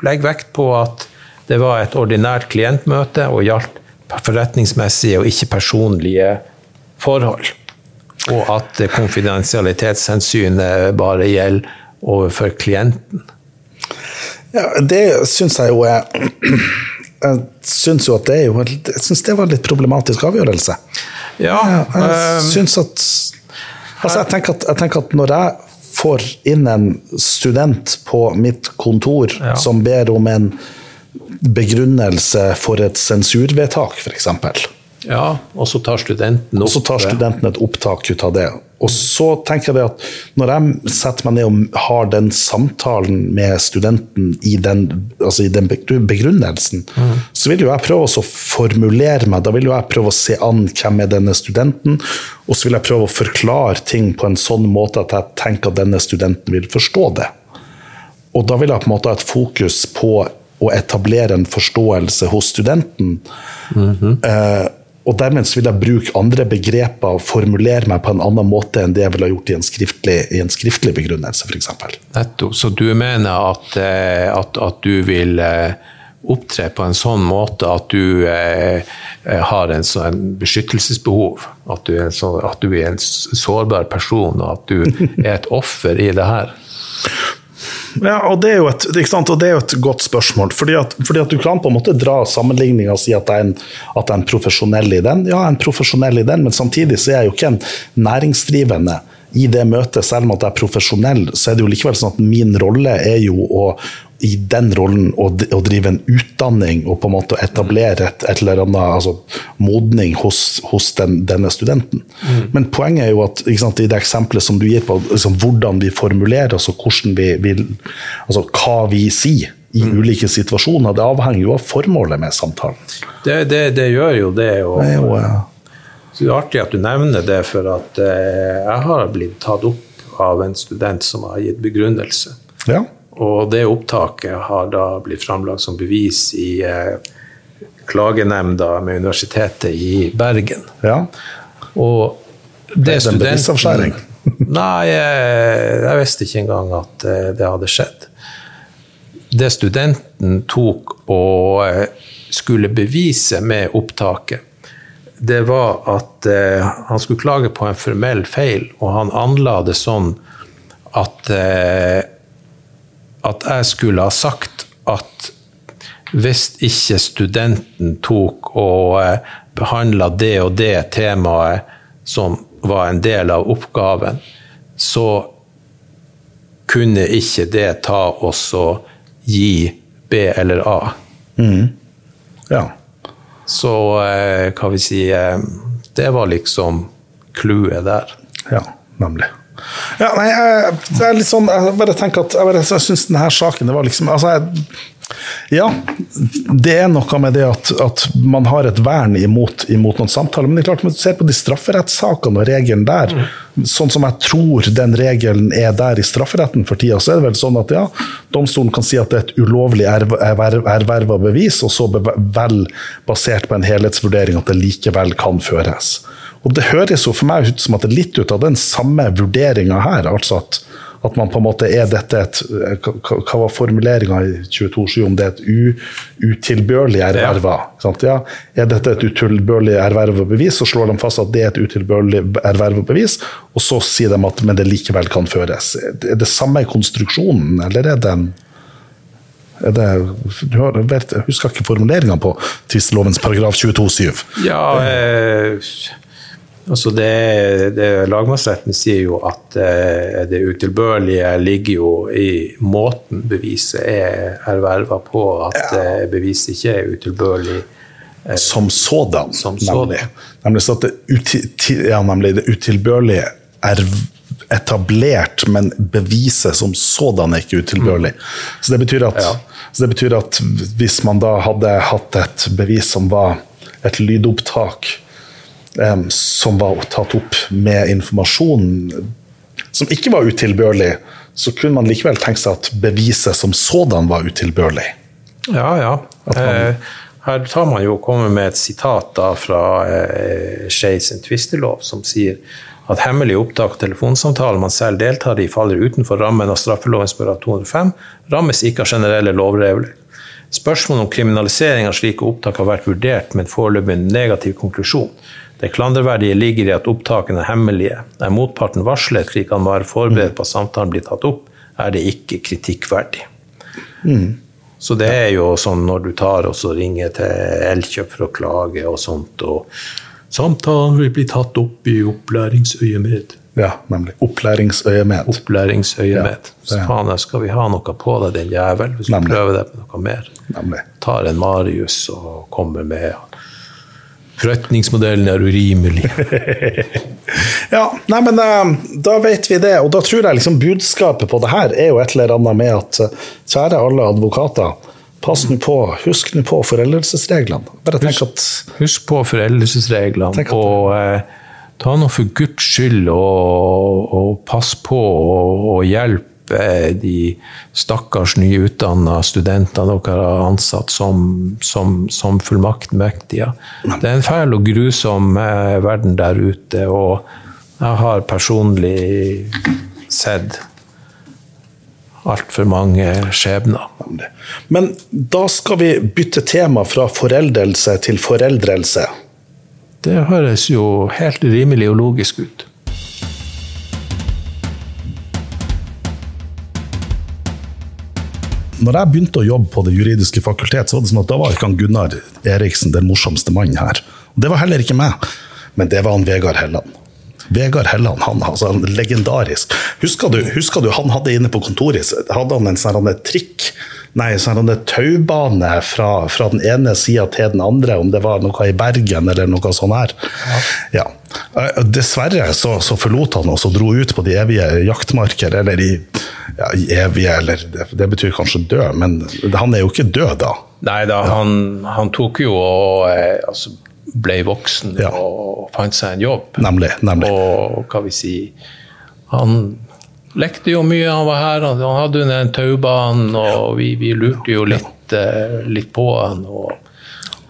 legg vekt på at det var et ordinært klientmøte og gjaldt forretningsmessige og ikke personlige forhold. Og at konfidensialitetshensynet bare gjelder overfor klienten. Ja, det syns jeg jo er jeg syns jo at det er jo Jeg syns det var en litt problematisk avgjørelse. Ja, jeg jeg syns at Altså, jeg tenker at, jeg tenker at når jeg får inn en student på mitt kontor ja. som ber om en begrunnelse for et sensurvedtak, f.eks. Ja, og så tar studenten opp Og så tar studenten et opptak ut av det. Og så tenker jeg det at når jeg setter meg ned og har den samtalen med studenten i den, altså i den begrunnelsen, mm. så vil jo jeg prøve å formulere meg. Da vil jo jeg prøve å se an hvem er denne studenten, og så vil jeg prøve å forklare ting på en sånn måte at jeg tenker at denne studenten vil forstå det. Og da vil jeg på en måte ha et fokus på å etablere en forståelse hos studenten. Mm -hmm. eh, og dermed vil jeg bruke andre begreper og formulere meg på en annen måte enn det jeg ville ha gjort i en skriftlig, i en skriftlig begrunnelse, f.eks. Nettopp. Så du mener at, eh, at, at, du vil eh, opptre på en sånn måte at du eh, har en sånn beskyttelsesbehov? At du, er en så, at du er en sårbar person, og at du er et offer i det her? Ja, og det, et, og det er jo et, godt spørsmål. Fordi at, fordi at, Du kan på en måte dra sammenligninga og si at jeg, er en, at jeg er en profesjonell i den. Ja, jeg er en profesjonell i den, men samtidig så er jeg jo ikke en næringsdrivende i det møtet. Selv om at jeg er profesjonell, så er det jo likevel sånn at min rolle er jo å, i den rollen å, å, drive en utdanning og på en måte etablere et, et eller annet altså, modning hos, hos den, denne studenten. Mm. Men poenget er jo at sant, i det eksempelet som du gir på liksom, hvordan vi formulerer oss og hvordan vi, vi, altså, hva vi sier i mm. ulike situasjoner, det avhenger jo av formålet med samtalen. Det, det, det gjør jo det. Og, det er jo, ja. Det er artig at du nevner det, for at eh, jeg har blitt tatt opp av en student som har gitt begrunnelse. Ja. Og det opptaket har da blitt framlagt som bevis i eh, klagenemnda med Universitetet i Bergen. Ja. Og det er en bevisavskjæring? Nei, jeg, jeg, visste ikke engang at eh, det hadde skjedd. Det studenten tok og eh, skulle bevise med opptaket, det var at eh, han skulle klage på en formell feil, og han anla det sånn at eh, at jeg skulle ha sagt at hvis ikke studenten tok og eh, behandla det og det temaet som var en del av oppgaven, så kunne ikke det ta oss og gi B eller A. Mm. Ja. Så eh, hva vi si eh, Det var liksom clouet der. Ja, nemlig. Ja, nei, jeg, jeg, er litt sånn, jeg bare tenker at jeg, bare, jeg syns denne saken det var liksom altså jeg, Ja, det er noe med det at, at man har et vern imot, imot, noen samtaler. Men det er klart, når du ser på de strafferettssakene og regelen der, mm. sånn som jeg tror den regelen er der i strafferetten for tida, så er det vel sånn at ja, domstolen kan si at det er et ulovlig erverva bevis, og så vel basert på en helhetsvurdering at det likevel kan føres. Og det høres jo for meg ut som at det er litt ut av den samme vurderinga her. altså at, at man på en måte er dette et Hva var formuleringa i 22.7 om det er et u, utilbørlig erverva? Ja. Er dette et utilbørlig erverva bevis, så slår de fast at det er et utilbørlig erverva bevis, og så sier de at men det likevel kan føres. Er det samme konstruksjonen, eller er det en er det, du har, vet, jeg husker ikke formuleringa på tvistelovens paragraf 22-7. Ja, eh, Altså det, det, lagmannsretten sier jo at eh, det utilbørlige ligger jo i måten beviset er erverva på, at ja. eh, beviset ikke er utilbørlig. Eh, som sådan, som nemlig. Nemlig, så at det, uti, ja, nemlig det utilbørlige er etablert, men beviset som sådan er ikke utilbørlig. Mm. Så, det betyr at, ja. så det betyr at hvis man da hadde hatt et bevis som var et lydopptak som var tatt opp med informasjon som ikke var utilbørlig, så kunne man likevel tenke seg at beviset som sådan var utilbørlig. Ja, ja. Man, eh, her tar man jo kommer med et sitat da fra eh, Skeis tvistelov, som sier at hemmelig opptak av telefonsamtaler man selv deltar i, faller utenfor rammen av straffeloven § 205, rammes ikke av generelle lovregler. Spørsmålet om kriminalisering av slike opptak har vært vurdert med en foreløpig negativ konklusjon. Det klanderverdige ligger i at opptakene er hemmelige. Er motparten varslet slik han var forberedt på at samtalen blir tatt opp, er det ikke kritikkverdig. Mm. Så det er jo sånn når du tar og ringer til Elkjøp for å klage og sånt, og samtalen vil bli tatt opp i opplæringsøyemed. Ja, nemlig. Opplæringsøyemed. Opplæringsøyemed. Ja, så faen, skal vi ha noe på deg, din jævel, hvis du prøver deg på noe mer. Nemlig. Tar en Marius og kommer med Forretningsmodellen er urimelig. ja, nei, men uh, da vet vi det. Og da tror jeg liksom budskapet på det her er jo et eller annet med at kjære alle advokater, pass nå på, husk nå på foreldelsesreglene. Bare tenk at Husk på foreldelsesreglene, og eh, ta nå for guds skyld og, og pass på og, og hjelp de stakkars nyutdanna studentene dere har ansatt som, som, som fullmaktmektige. Det er en fæl og grusom eh, verden der ute, og jeg har personlig sett altfor mange skjebner. Men da skal vi bytte tema fra foreldelse til foreldrelse. Det høres jo helt rimelig og logisk ut. Når jeg begynte å jobbe på Det juridiske fakultet, så var det sånn at da var ikke han Gunnar Eriksen den morsomste mannen her. Det var heller ikke meg, men det var han Vegard Helland. Vegard Helland, han altså legendarisk. Husker du, husker du, han hadde inne på kontoret hadde han en sånn trikk Nei, sånn taubane fra, fra, den ene sida til den andre, om det var noe i Bergen eller noe sånt her. Ja. ja. Eh, dessverre så, så, forlot han oss og dro ut på de evige jaktmarker, eller i ja, evige, eller det, det, betyr kanskje død, men han er jo ikke død da. Nei da, han, han, tok jo og eh, altså, ble voksen ja. og fant seg en jobb. Nemlig, nemlig. Og hva vi si Han lekte jo mye, han var her. Han hadde den taubanen, og vi, vi, lurte jo litt, eh, litt på han. og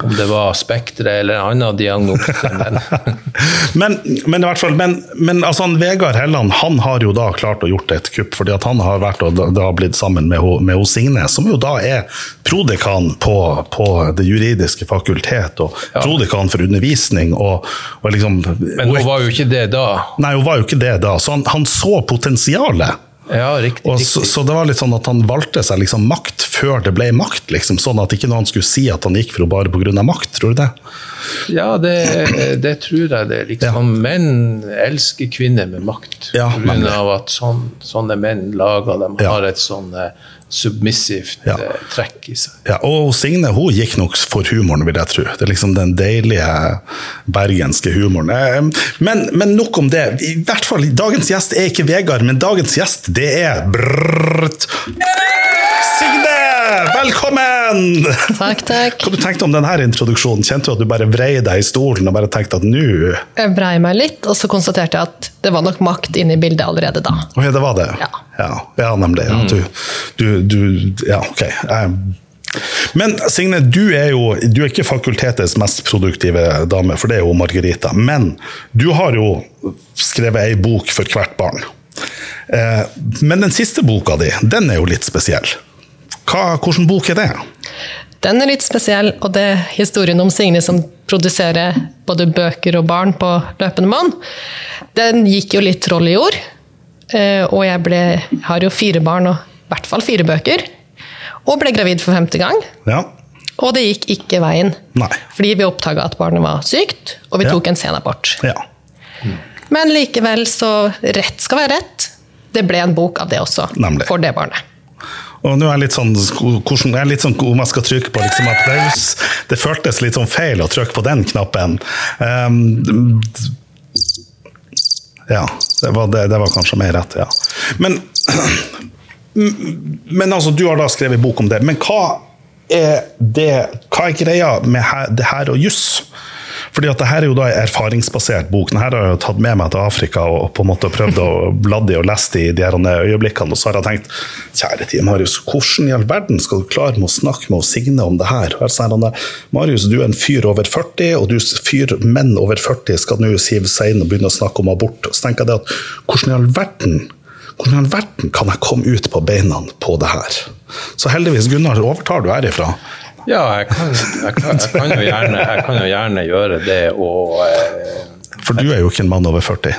om det var Spektre eller en annen diagnose. Men, men, men, i hvert fall, men, men altså, Vegard Helland han har jo da klart å gjort et kupp, fordi at han har vært og da blitt sammen med, med Signe, som jo da er prodekan på, på Det juridiske fakultet og ja. prodekan for undervisning. Og, og liksom, men hun var jo ikke det da? Nei, hun var jo ikke det da. Så han, han så potensialet. Ja, riktig, riktig. Så, så, det var litt sånn at han valgte seg liksom makt før det ble makt, liksom, sånn at ikke noen skulle si at han gikk for henne bare pga. makt. Tror du det? Ja, det, det tror jeg det. Liksom, ja. Menn elsker kvinner med makt. Ja, Pga. at sånn, sånne menn lager dem, ja. har et sånn eh, submissivt ja. Eh, trekk i seg. Ja, og Signe hun gikk nok for humoren, vil jeg tro. Det er liksom den deilige bergenske humoren. Eh, men, men nok om det. I hvert fall, Dagens gjest er ikke Vegard, men dagens gjest det er brrrt. Signe! Velkommen! Takk, takk. Hva du tenkte du om denne introduksjonen? Kjente du at du bare vrei deg i stolen og bare tenkte at nå Jeg vrei meg litt, og så konstaterte jeg at det var nok makt inne i bildet allerede da. Oh, ja, det var det? Ja, ja, ja nemlig. Ja. Du, du, du, ja, ok. Men Signe, du er jo du er ikke fakultetets mest produktive dame, for det er jo Margarita. Men du har jo skrevet ei bok for hvert barn. Eh, men den siste boka di, den er jo litt spesiell. Hva, hvilken bok er det? Den er litt spesiell, og det er historien om Signe som produserer både bøker og barn på løpende bånd. Den gikk jo litt troll i jord. Eh, og jeg ble, har jo fire barn og i hvert fall fire bøker. Og ble gravid for femte gang. Ja. Og det gikk ikke veien. Nei. Fordi vi oppdaga at barnet var sykt, og vi ja. tok en senabort. Ja. Mm. Men likevel, så rett skal være rett. Det ble en bok av det også, Nemlig. for det barnet. Og nå er jeg litt sånn, hvordan, jeg er litt sånn om jeg skal trykke på liksom applaus. Det føltes litt sånn feil å trykke på den knappen. Um, ja, det var, det, det var, kanskje mer rett, ja. Men, men altså, du har da skrevet bok om det. Men hva er, det, hva er greia med det her og juss? Fordi at det her er jo da en erfaringsbasert bok. Denne har jeg tatt med meg til Afrika og på en måte prøvd å bladde i og leste i de her øyeblikkene. Og så har jeg tenkt kjære tid, Marius, hvordan i all verden skal du klare med å snakke med Signe om det her? Sånn, Marius, du er en fyr over 40, og du fyr menn over 40 skal nå sive seg inn og begynne å snakke om abort. Så tenker jeg det at hvordan i all verden hvordan i all verden kan jeg komme ut på beina på det her? Så heldigvis, Gunnar, overtar du herifra. Ja, jeg kan, jeg, kan, jeg, kan gjerne, jeg kan, jo gjerne, gjøre det og eh, For du er jo ikke en mann over 40?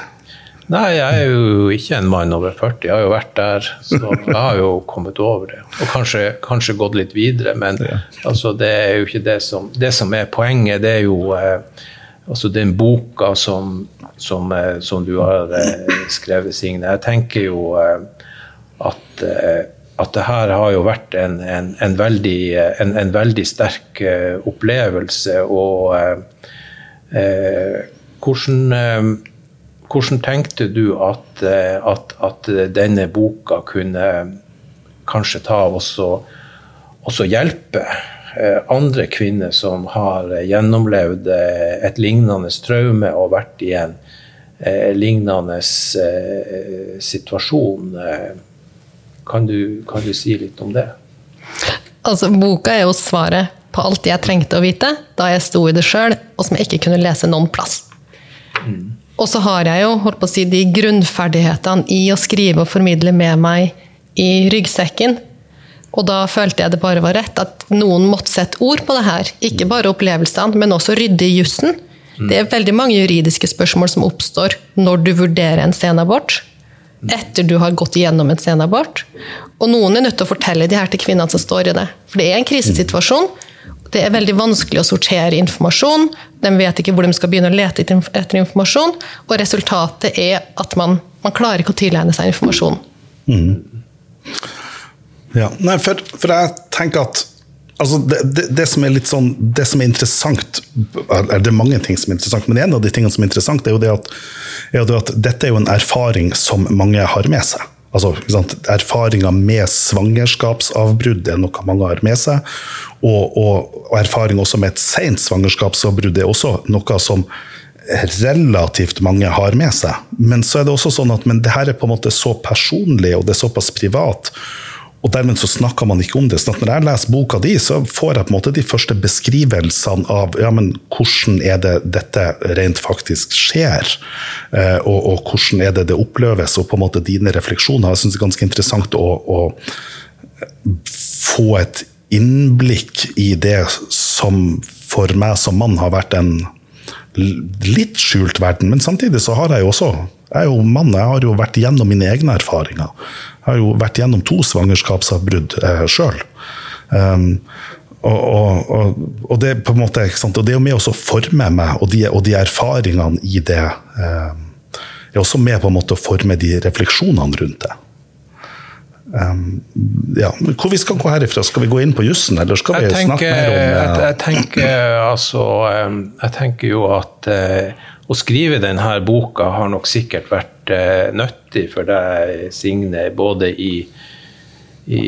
Nei, jeg er jo ikke en mann over 40. Jeg har jo vært der, så jeg har jo kommet over det. Og kanskje, kanskje gått litt videre, men ja. altså, det er jo ikke det som Det som er poenget, det er jo eh, altså den boka som, som, eh, som du har eh, skrevet, Signe. Jeg tenker jo eh, at eh, at det her har jo vært en, en, en, veldig, en veldig, sterk uh, opplevelse. Og eh, hvordan, hvordan tenkte du at, at, at, denne boka kunne kanskje ta også, også hjelpe andre kvinner som har gjennomlevd et lignende traume og vært i en lignende situasjon? Kan du, kan du si litt om det? Altså, Boka er jo svaret på alt jeg trengte å vite da jeg sto i det sjøl, og som jeg ikke kunne lese noen plass. Mm. Og så har jeg jo holdt på å si, de grunnferdighetene i å skrive og formidle med meg i ryggsekken. Og da følte jeg det bare var rett at noen måtte sette ord på det her. Ikke bare opplevelsene, men også rydde i jussen. Mm. Det er veldig mange juridiske spørsmål som oppstår når du vurderer en senabort etter du har gått igjennom en senabort. Og noen er nødt til å fortelle de her til kvinnene som står i det. For det er en krisesituasjon. Det er veldig vanskelig å sortere informasjon. De vet ikke hvor de skal begynne å lete etter informasjon. Og resultatet er at man, man klarer ikke å tilegne seg informasjon. Mm. Ja, Nei, for, for jeg tenker at Altså, det, det, det, som er litt sånn, det som er interessant Det er mange ting som er interessant, men en av de tingene som er interessant, er jo det at, er det at dette er jo en erfaring som mange har med seg. Altså, Erfaringer med svangerskapsavbrudd er noe mange har med seg. Og, og, og erfaring også med et sent svangerskapsavbrudd er også noe som relativt mange har med seg. Men så er det også sånn at men det her er på en måte så personlig, og det er såpass privat. Og dermed så snakker man ikke om det. Så når jeg leser boka di, så får jeg på en måte de første beskrivelsene av ja, men hvordan er det dette rent faktisk skjer, eh, og, og, hvordan er det det oppleves, og på en måte dine refleksjoner. Jeg syns det er ganske interessant å, å, få et innblikk i det som for meg som mann har vært en litt skjult verden, men samtidig så har jeg jo også jeg er jo mann, jeg har jo vært gjennom mine egne erfaringer. Har jo vært gjennom to svangerskapsavbrudd eh, sjøl. Um, og, og, og, og, det på en måte, og det er jo med å forme meg, og de, og de erfaringene i det um, er også med på en måte å forme de refleksjonene rundt det. Um, ja. Hvor vi skal gå herifra? Skal vi gå inn på jussen, eller skal vi tenker, snakke mer om uh, jeg, jeg, tenker, altså, um, jeg tenker jo at uh, å skrive denne boka har nok sikkert vært eh, nyttig for deg, Signe, både i, i,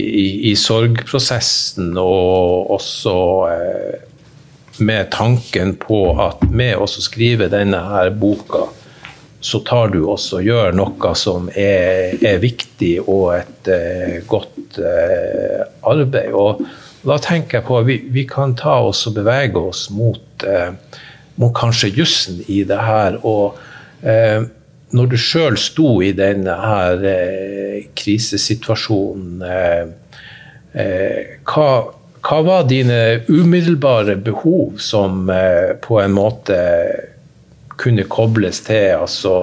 i, sorgprosessen og også eh, med tanken på at med å skrive denne her boka, så tar du også og gjør noe som er, er viktig og et eh, godt eh, arbeid. Og da tenker jeg på at vi, vi kan ta oss og bevege oss mot eh, må kanskje jussen i det her. Og eh, når du sjøl sto i denne her eh, krisesituasjonen, eh, eh, hva, hva, var dine umiddelbare behov som eh, på en måte kunne kobles til altså,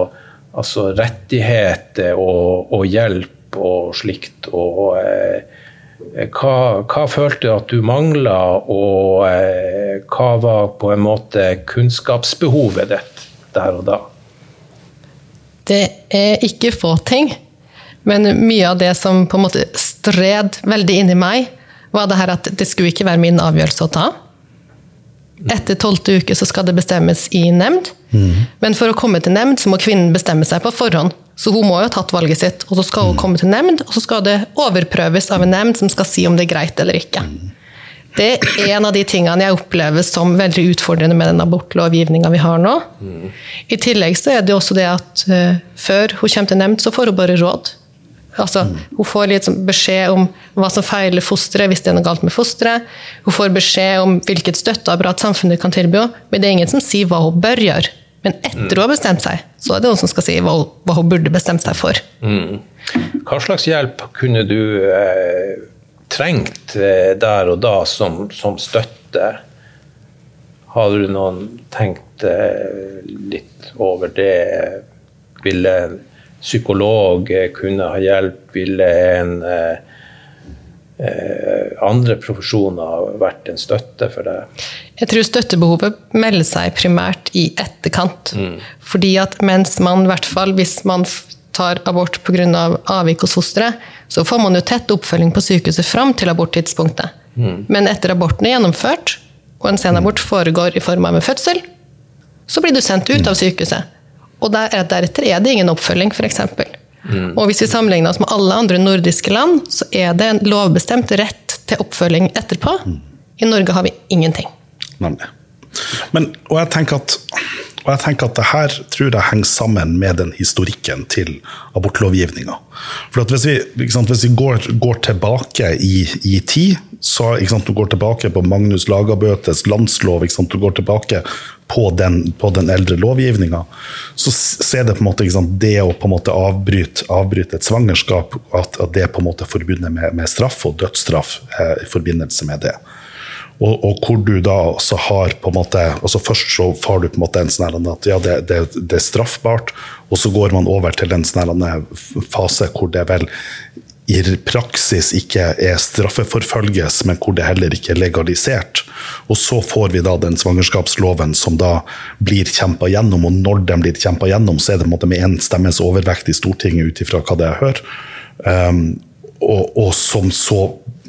altså rettigheter og, og, hjelp og slikt? og eh, hva, hva følte du at du mangla, og eh, hva var på en måte kunnskapsbehovet ditt der og da? Det er ikke få ting, men mye av det som på en måte stred veldig inni meg, var det her at det skulle ikke være min avgjørelse å ta. Etter tolvte uke så skal det bestemmes i nemnd. Mm. Men for å komme til nemnd så må kvinnen bestemme seg på forhånd. Så hun må jo ha tatt valget sitt, og så skal hun komme til nemnd, og så skal det overprøves av en nemnd som skal si om det er greit eller ikke. Det er en av de tingene jeg opplever som veldig utfordrende med den abortlovgivninga vi har nå. I tillegg så er det også det at uh, før hun kommer til nemnd, så får hun bare råd. Altså, hun får litt sånn beskjed om hva som feiler fosteret, hvis det er noe galt med fosteret. Hun får beskjed om hvilket støtteapparat samfunnet kan tilby henne, men det er ingen som sier hva hun bør gjøre. Men etter hun har bestemt seg, så er det noen som skal si hva, hva hun burde bestemt seg for. Mm. Hva slags hjelp kunne du eh, trengt eh, der og da som, som støtte? Har du noen tenkt eh, litt over det? Ville en psykolog eh, kunne ha hjelp? Ville en eh, andre profesjoner vært en støtte for deg? Jeg tror støttebehovet melder seg primært i etterkant. Mm. Fordi at mens man, i hvert fall hvis man tar abort pga. Av avvik hos fosteret, så får man jo tett oppfølging på sykehuset fram til aborttidspunktet. Mm. Men etter aborten er gjennomført, og en senabort foregår i form av en fødsel, så blir du sendt ut av sykehuset. Og der, deretter er det ingen oppfølging, f.eks. Mm. Og hvis vi sammenligner oss med alle andre nordiske land, så er det en lovbestemt rett til oppfølging etterpå. Mm. I Norge har vi ingenting. Nemlig. Men, og jeg tenker at og jeg tenker at det her tror jeg henger sammen med den historikken til abortlovgivninga. For hvis vi, sant, hvis vi går, går, tilbake i, i tid, så sant, du går tilbake på Magnus Lagabøtes landslov, sant, du går tilbake på den, på den eldre lovgivninga, så ser det på en måte det å på en måte avbryte, avbryte et svangerskap, at, at, det er på en måte forbundet med, med straff og dødsstraff eh, i forbindelse med det. Og, og, hvor du da også har på en måte altså Først så får du på en måte en sånn at ja, det, det, det, er straffbart, og så går man over til en sånn fase hvor det vel i praksis ikke er straffeforfølges, men hvor det heller ikke er legalisert. Og så får vi da den svangerskapsloven som da blir kjempa gjennom, og når den blir kjempa gjennom, så er det på en måte med én stemmes overvekt i Stortinget ut ifra hva det jeg hører. Um, og, og, som så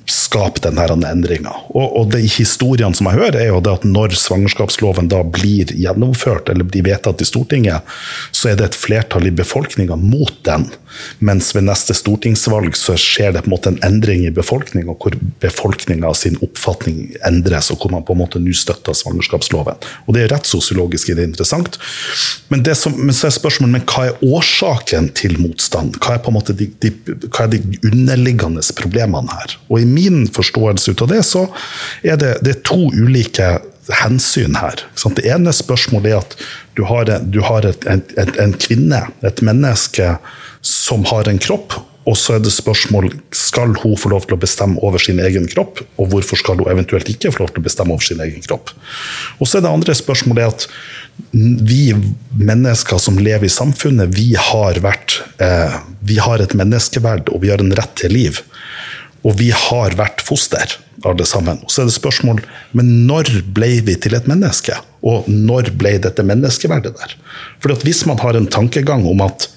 skape denne endringa. Og, og de historiene som jeg hører, er jo det at når svangerskapsloven da blir gjennomført eller blir vedtatt i Stortinget, så er det et flertall i befolkninga mot den. Mens ved neste stortingsvalg så skjer det på en måte en endring i befolkninga, hvor befolkninga sin oppfatning endres, og hvor man på en måte nå støtter svangerskapsloven. Og Det er rett sosiologisk det er interessant. Men, det som, men så er spørsmålet men hva er årsaken til motstand? Hva er på en måte de, de, hva er de underliggende problemene her? Og I min forståelse ut av det, så er det, det er to ulike hensyn her. Det ene spørsmålet er at du har, du har et, en, en kvinne, et menneske, som har en kropp. Og så er det spørsmål skal hun få lov til å bestemme over sin egen kropp, og hvorfor skal hun eventuelt ikke få lov til å bestemme over sin egen kropp. Og så er det andre spørsmålet at vi mennesker som lever i samfunnet, vi har, vært, eh, vi har et menneskeverd og vi har en rett til liv. Og vi har vært foster, alle sammen. Og så er det spørsmål men når ble vi til et menneske? Og når ble dette menneskeverdet der? For hvis man har en tankegang om at,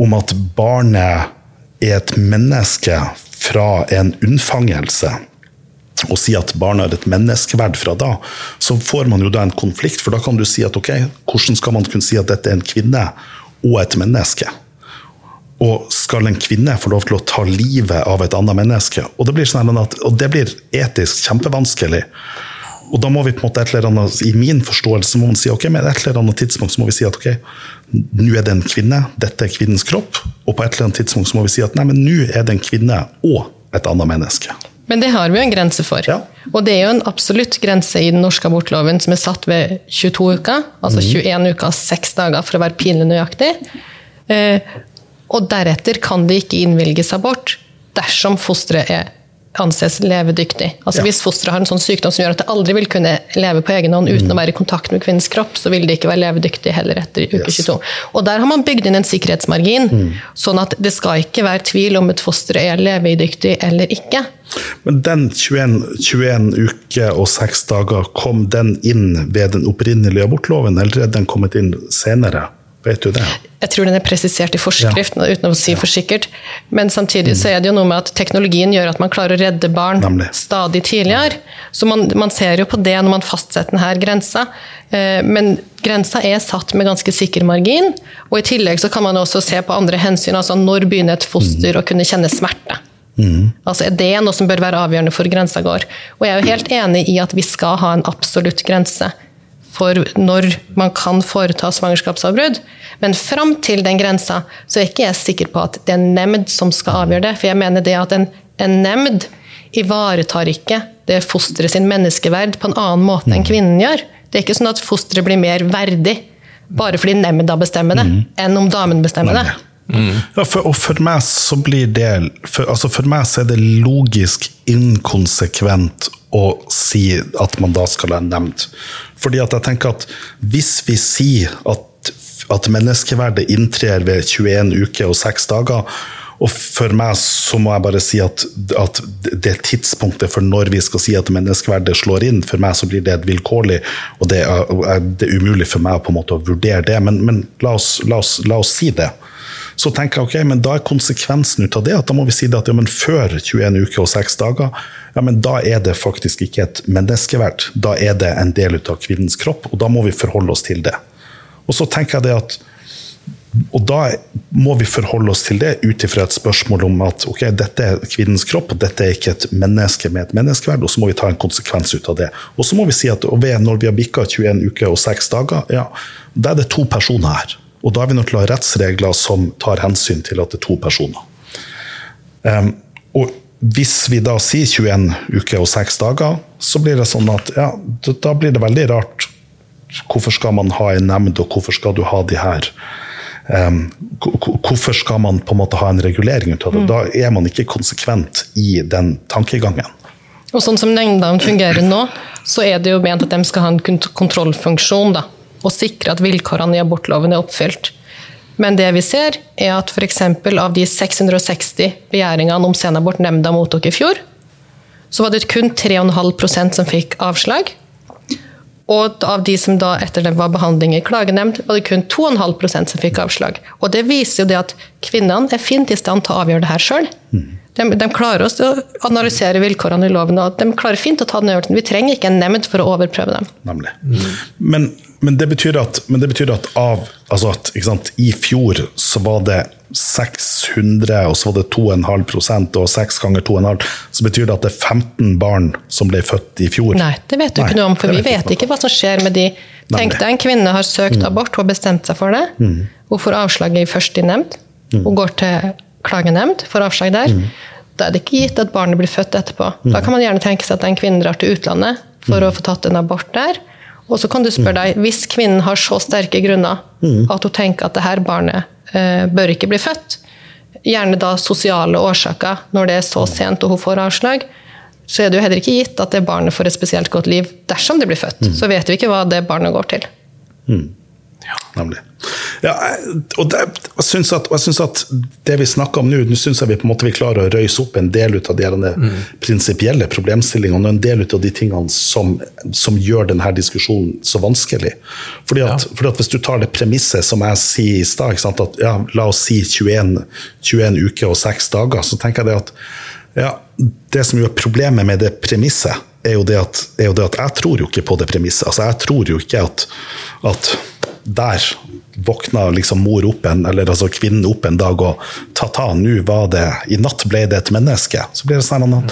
om at barnet er et menneske fra en unnfangelse, og si at barnet har et menneskeverd fra da, så får man jo da en konflikt. For da kan du si at ok, hvordan skal man kunne si at dette er en kvinne og et menneske? Og skal en kvinne få lov til å ta livet av et annet menneske? Og det blir, sånn at, og det blir etisk kjempevanskelig. Og da må vi på en måte et eller annet, I min forståelse må man si ok, men et eller annet tidspunkt så må vi si at ok, nå er det en kvinne, dette er kvinnens kropp. Og på et eller annet tidspunkt så må vi si at nei, men nå er det en kvinne og et annet menneske. Men det har vi jo en grense for. Ja. Og det er jo en absolutt grense i den norske abortloven som er satt ved 22 uker. Altså 21 mhm. uker og 6 dager, for å være pinlig nøyaktig. Eh, og deretter kan det ikke innvilges abort dersom fosteret er anses levedyktig. Altså ja. Hvis fosteret har en sånn sykdom som gjør at det aldri vil kunne leve på egen hånd uten mm. å være i kontakt med kvinnens kropp, så vil det ikke være levedyktig heller etter uke yes. 22. Og Der har man bygd inn en sikkerhetsmargin, mm. sånn at det skal ikke være tvil om et foster er levedyktig eller ikke. Men den 21, 21 uker og 6 dager, kom den inn ved den opprinnelige abortloven, eller er den kommet inn senere? Vet du det? Jeg tror den er presisert i forskriften, ja. uten å si for sikkert. Men samtidig så er det jo noe med at teknologien gjør at man klarer å redde barn Nemlig. stadig tidligere. Så man, man, ser jo på det når man fastsetter denne grensa. Eh, men grensa er satt med ganske sikker margin. Og i tillegg så kan man også se på andre hensyn. altså Når begynner et foster mm. å kunne kjenne smerte? Mm. Altså Er det noe som bør være avgjørende for grensa går? Og jeg er jo helt enig i at vi skal ha en absolutt grense for når man kan foreta svangerskapsavbrudd. Men fram til den grensa så er ikke jeg sikker på at det er nemnd som skal avgjøre det. For jeg mener det at en, en nemnd ivaretar ikke det fosteret sin menneskeverd på en annen måte enn kvinnen gjør. Det er ikke sånn at fosteret blir mer verdig bare fordi nemnda bestemmer det, mm. enn om damen bestemmer det. Mm. Ja, for, og for meg så blir det for, altså for meg så er det logisk inkonsekvent å si at man da skal ha nevnt. Fordi at jeg tenker at hvis vi sier at, at menneskeverdet inntrer ved 21 uker og 6 dager, og for meg så må jeg bare si at, at, det tidspunktet for når vi skal si at menneskeverdet slår inn, for meg så blir det et vilkårlig, og det er, det er umulig for meg på en måte å vurdere det. Men, men la, oss, la, oss, la, oss, si det så tenker jeg ok, men da er konsekvensen ut av det at da må vi si at ja, men før 21 uker og 6 dager, ja, men da er det faktisk ikke et menneskeverd. Da er det en del av kvinnens kropp, og da må vi forholde oss til det. Og så tenker jeg det at og da må vi forholde oss til det ut ifra et spørsmål om at ok, dette er kvinnens kropp, og dette er ikke et menneske med et menneskeverd, og så må vi ta en konsekvens ut av det. Og så må vi si at når vi har bikka 21 uker og 6 dager, ja, da er det to personer her. Og da er vi nødt til å ha rettsregler som tar hensyn til at det er to personer. Um, og hvis vi da sier 21 uker og 6 dager, så blir det sånn at ja, da blir det veldig rart. Hvorfor skal man ha en nemnd, og hvorfor skal du ha de her Um, hvorfor skal man på en måte ha en regulering ut av det? Mm. Da er man ikke konsekvent i den tankegangen. Og sånn som nemndene fungerer nå, så er det jo ment at de skal ha en kontrollfunksjon. da, Og sikre at vilkårene i abortloven er oppfylt. Men det vi ser, er at f.eks. av de 660 begjæringene om senabort nemnda mottok i fjor, så var det kun 3,5% som fikk avslag. Og av de som da etter det var behandling i klagenemnd, var det kun 2,5% som fikk avslag. Og det viser jo det at kvinnene er fint i stand til å avgjøre det her sjøl. De, de, klarer å analysere vilkårene i loven, og de klarer fint å ta den øvelsen. Vi trenger ikke en nemnd for å overprøve dem. Nemlig. Men, men, det betyr at, men det betyr at av altså at, sant, I fjor så var det 600, og så var det 2,5% og 6 ganger 2,5, så betyr det at det er 15 barn som ble født i fjor? Nei, det vet du Nei, ikke noe om, for vi vet ikke hva som skjer med de. Tenk deg en kvinne har søkt mm. abort, hun har bestemt seg for det. Mm. Hun får avslaget først i nemnd. Mm. Hun går til klagenemnd, får avslag der. Mm. Da er det ikke gitt at barnet blir født etterpå. Da mm. kan man gjerne tenke seg at en kvinne drar til utlandet for mm. å få tatt en abort der. Og så kan du spørre deg, hvis kvinnen har så sterke grunner at hun tenker at det her barnet Eh, bør ikke bli født. Gjerne da sosiale årsaker, når det er så sent og hun får avslag. Så er det jo heller ikke gitt at det barnet får et spesielt godt liv dersom det blir født. Mm. Så vet vi ikke hva det barnet går til. Mm. Ja, nemlig. Ja, og det, jeg syns at, at, det vi snakker om nå, nå syns jeg vi på en måte vi klarer å røyse opp en del ut av de mm. prinsipielle problemstillingene og en del ut av de tingene som, som gjør denne diskusjonen så vanskelig. Fordi at, ja. fordi at Hvis du tar det premisset som jeg sier i stad, at ja, la oss si 21, 21 uker og 6 dager, så tenker jeg det at ja, det som gjør problemet med det premisset, er jo det at, er jo det at jeg tror jo ikke på det premisset. Altså, jeg tror jo ikke at, at der våkna liksom mor opp en, eller altså kvinnen opp en dag og ta-ta, nå var det I natt ble det et menneske. Så blir det sånn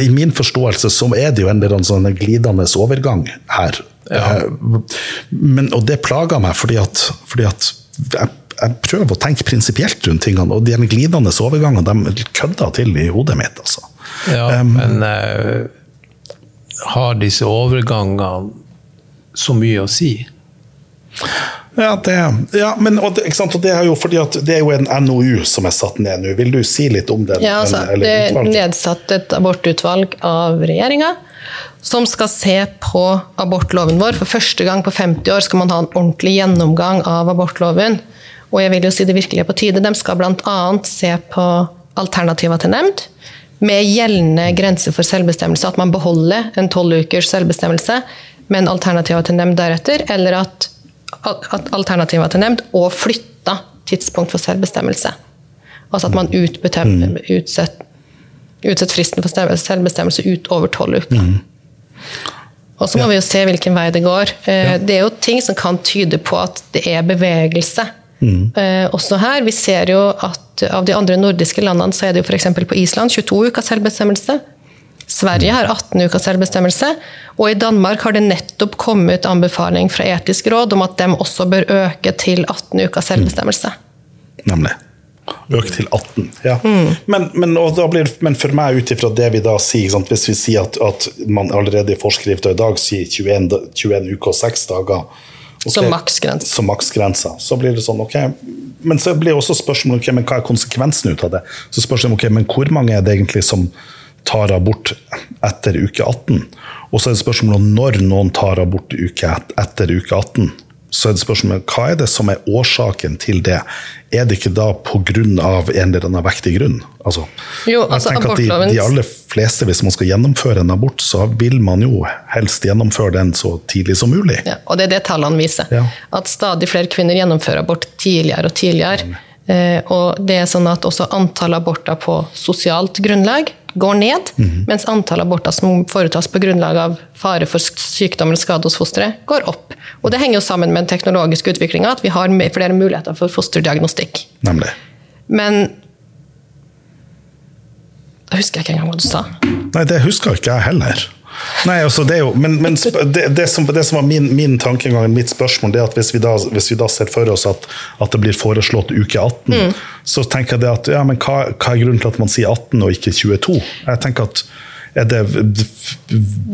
I min forståelse så er det jo en eller annen sånn glidende overgang her. Ja. Eh, men, og det plager meg, fordi at, fordi at jeg, jeg, prøver å tenke prinsipielt rundt tingene, og de glidende overgangene de kødder til i hodet mitt. Altså. Ja, um, men uh, har disse overgangene så mye å si? Ja, det, ja men og det, og det, er jo fordi at det er jo en NOU som er satt ned nå. Vil du si litt om den? Ja, altså, det er nedsatt et abortutvalg av regjeringa som skal se på abortloven vår. For første gang på 50 år skal man ha en ordentlig gjennomgang av abortloven. Og jeg vil jo si det virkelig er på tide. De skal bl.a. se på alternativer til nemnd. Med gjeldende grenser for selvbestemmelse. At man beholder en tolv ukers selvbestemmelse, men alternativer til nemnd deretter. Eller at alternativer til nemnd, og flytta tidspunkt for selvbestemmelse. Altså at man mm. utsetter utsett fristen for selvbestemmelse utover tolv uker. Mm. Og så må ja. vi jo se hvilken vei det går. Eh, ja. Det er jo ting som kan tyde på at det er bevegelse. Mm. Eh, også her. Vi ser jo at av de andre nordiske landene så er det jo f.eks. på Island 22 uker selvbestemmelse. Sverige har 18 uker selvbestemmelse, og i Danmark har det nettopp kommet anbefaling fra Etisk råd om at de også bør øke til 18 uker selvbestemmelse. Mm. Nemlig. Øke til 18, ja. Mm. Men, men, blir, men, for meg, ut ifra det vi da sier, sant, hvis vi sier at, at, man allerede i forskrifta i dag sier 21, 21 uker og 6 dager okay, Som maksgrense. Som. Så blir det sånn, ok. Men så blir også spørsmålet okay, men hva er konsekvensen ut av det? Så spørsmålet ok, men hvor mange er det egentlig som tar abort etter uke 18. Og så er det spørsmålet om når noen tar abort uke etter uke 18. Så er det spørsmålet hva er det som er årsaken til det? Er det ikke da pga. en eller annen vektig grunn? Altså, jo, altså, jeg tenker at de, de, aller fleste, Hvis man skal gjennomføre en abort, så vil man jo helst gjennomføre den så tidlig som mulig. Ja, og det er det tallene viser. Ja. At stadig flere kvinner gjennomfører abort tidligere og tidligere. Eh, og det er sånn at også antall aborter på sosialt grunnlag går ned, mens antall aborter som foretas på grunnlag av fare for sykdom eller skade hos fosteret, går opp. Og det henger jo sammen med den teknologiske utviklinga, at vi har flere muligheter for fosterdiagnostikk. Nemlig. Men Da husker jeg ikke engang hva du sa. Nei, det husker ikke jeg heller. Nei, altså det er jo, men, men det, det, som, det som var min, min tankegang, mitt spørsmål, det er at hvis vi da, hvis vi da ser for oss at, at det blir foreslått uke 18, så tenker jeg det at ja, men hva, hva er grunnen til at man sier 18 og ikke 22? Jeg tenker at er det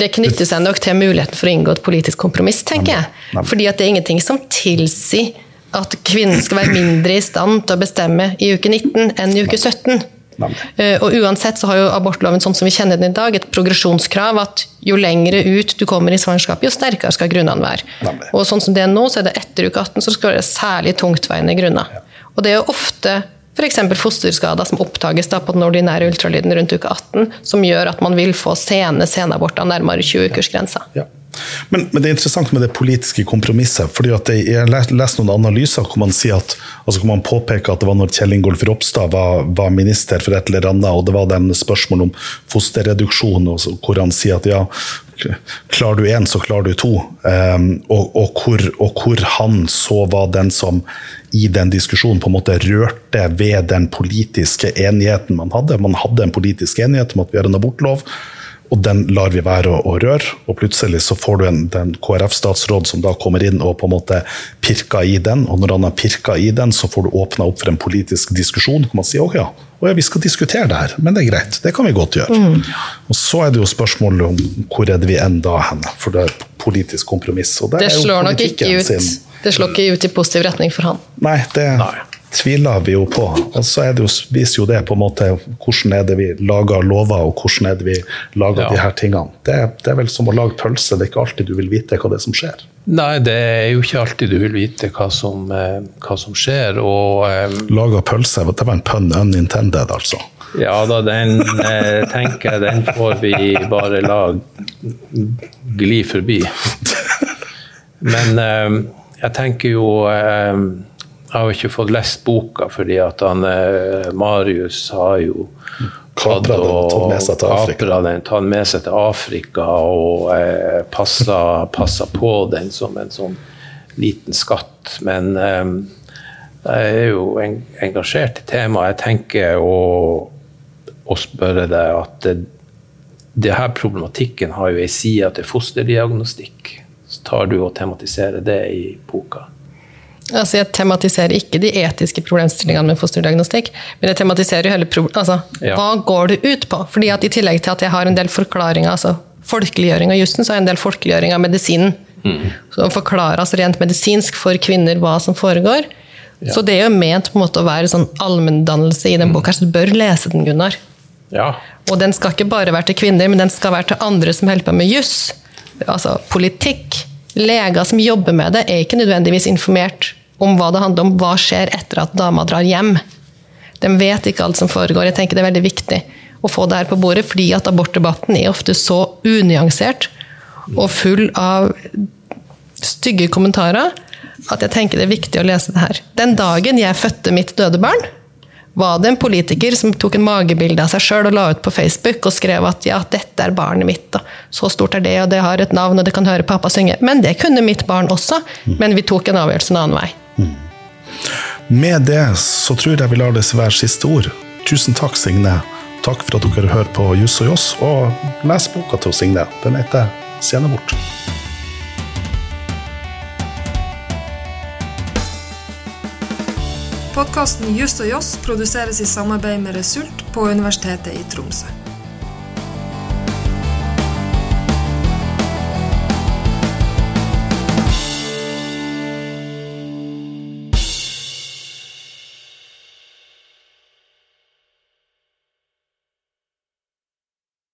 Det knytter seg nok til muligheten for å inngå et politisk kompromiss, tenker jeg. Fordi at det er ingenting som tilsier at kvinnen skal være mindre i stand til å bestemme i uke 19 enn i uke 17. Eh, Og uansett så har jo abortloven sånn som vi kjenner den i dag, et progresjonskrav at jo lengre ut du kommer i svangerskapet, jo sterkere skal grunnene være. Og sånn som det er nå, så er det etter uke 18 så skal det være særlig tungtveiende grunner. Og det er jo ofte f.eks. fosterskader som oppdages da på den ordinære ultralyden rundt uke 18, som gjør at man vil få sene senaborter nærmere 20-ukersgrensa. Ja. Men, men det er interessant med det politiske kompromisset. fordi at Jeg har lest noen analyser hvor man sier at, altså hvor man påpeker at det var når Kjell Ingolf Ropstad var, var minister for et eller annet, og det var den spørsmål om fosterreduksjon, hvor han sier at ja, klarer du én, så klarer du to. Um, og, og, hvor, og hvor han så var den som i den diskusjonen på en måte rørte ved den politiske enigheten man hadde. Man hadde en politisk enighet om at vi har en abortlov og den lar vi være å, å røre. Og plutselig så får du en, den KrF-statsråd som da kommer inn og på en måte pirker i den. Og når han har pirka i den, så får du åpna opp for en politisk diskusjon. hvor man sier å ja, å ja, vi skal diskutere det her, men det er greit. Det kan vi godt gjøre. Og så er det jo spørsmålet om hvor er det vi ender da hen, for det er et politisk kompromiss. Og det, Det er jo slår nok ikke ut, sin- det slår ikke ut i positiv retning for han. Nei, det Nei. Tviler vi jo på. Og så er det jo, viser jo det på en måte hvordan er det vi lager lover, og hvordan er det vi lager Ja. de her tingene. Det, det er vel som å lage pølse, det er ikke alltid du vil vite hva det er som skjer. Nei, det er jo ikke alltid du vil vite hva som, eh, hva som skjer. Og um... Laga pølse, det var en pønn unintended, altså. ja da, den eh, tenker jeg den får vi bare la gli forbi. Men eh, jeg tenker jo eh, Jeg har ikke fått lest boka, fordi at han, eh, Marius har jo Kapra den, tatt med seg til Afrika. den, tatt med seg til Afrika og eh, passa, passa på den som en sånn liten skatt. Men eh, jeg er jo en, engasjert i temaet. Jeg tenker å, å spørre deg at det, det her problematikken har jo ei side til fosterdiagnostikk. Så tar du og tematiserer det i boka. Altså, jeg tematiserer ikke de etiske problemstillingene med fosterdiagnostikk, men jeg tematiserer jo hele altså, Ja. hva går det ut på? Fordi at I tillegg til at jeg har en del forklaringer, altså folkeliggjøring av jussen, så har jeg en del folkeliggjøring av medisinen. Som forklarer altså rent medisinsk for kvinner hva som foregår. Så det er jo ment på en måte å være sånn allmenndannelse i den boka, så du bør lese den, Gunnar. Ja, Og den skal ikke bare være til kvinner, men den skal være til andre som holder på med juss. Altså politikk. Leger som jobber med det, er ikke nødvendigvis informert om hva det handler om. Hva skjer etter at dama drar hjem? De vet ikke alt som foregår. Jeg tenker Det er veldig viktig å få det her på bordet, fordi at abortdebatten er ofte så unyansert og full av stygge kommentarer at jeg tenker det er viktig å lese det her. Den dagen jeg fødte mitt døde barn, var det en politiker som tok en magebilde av seg sjøl og la ut på Facebook og skrev at ja, dette er barnet mitt, og så stort er det, og det har et navn, og det kan høre pappa synge. Men det kunne mitt barn også, men vi tok en avgjørelse en annen vei. Med det så tror jeg vi lar det være siste ord. Tusen takk, Signe. Takk for at dere hører på Juss og Joss, og les boka til Signe. Den heter Scenebort. Podkasten Juss og Joss produseres i samarbeid med Result på Universitetet i Tromsø.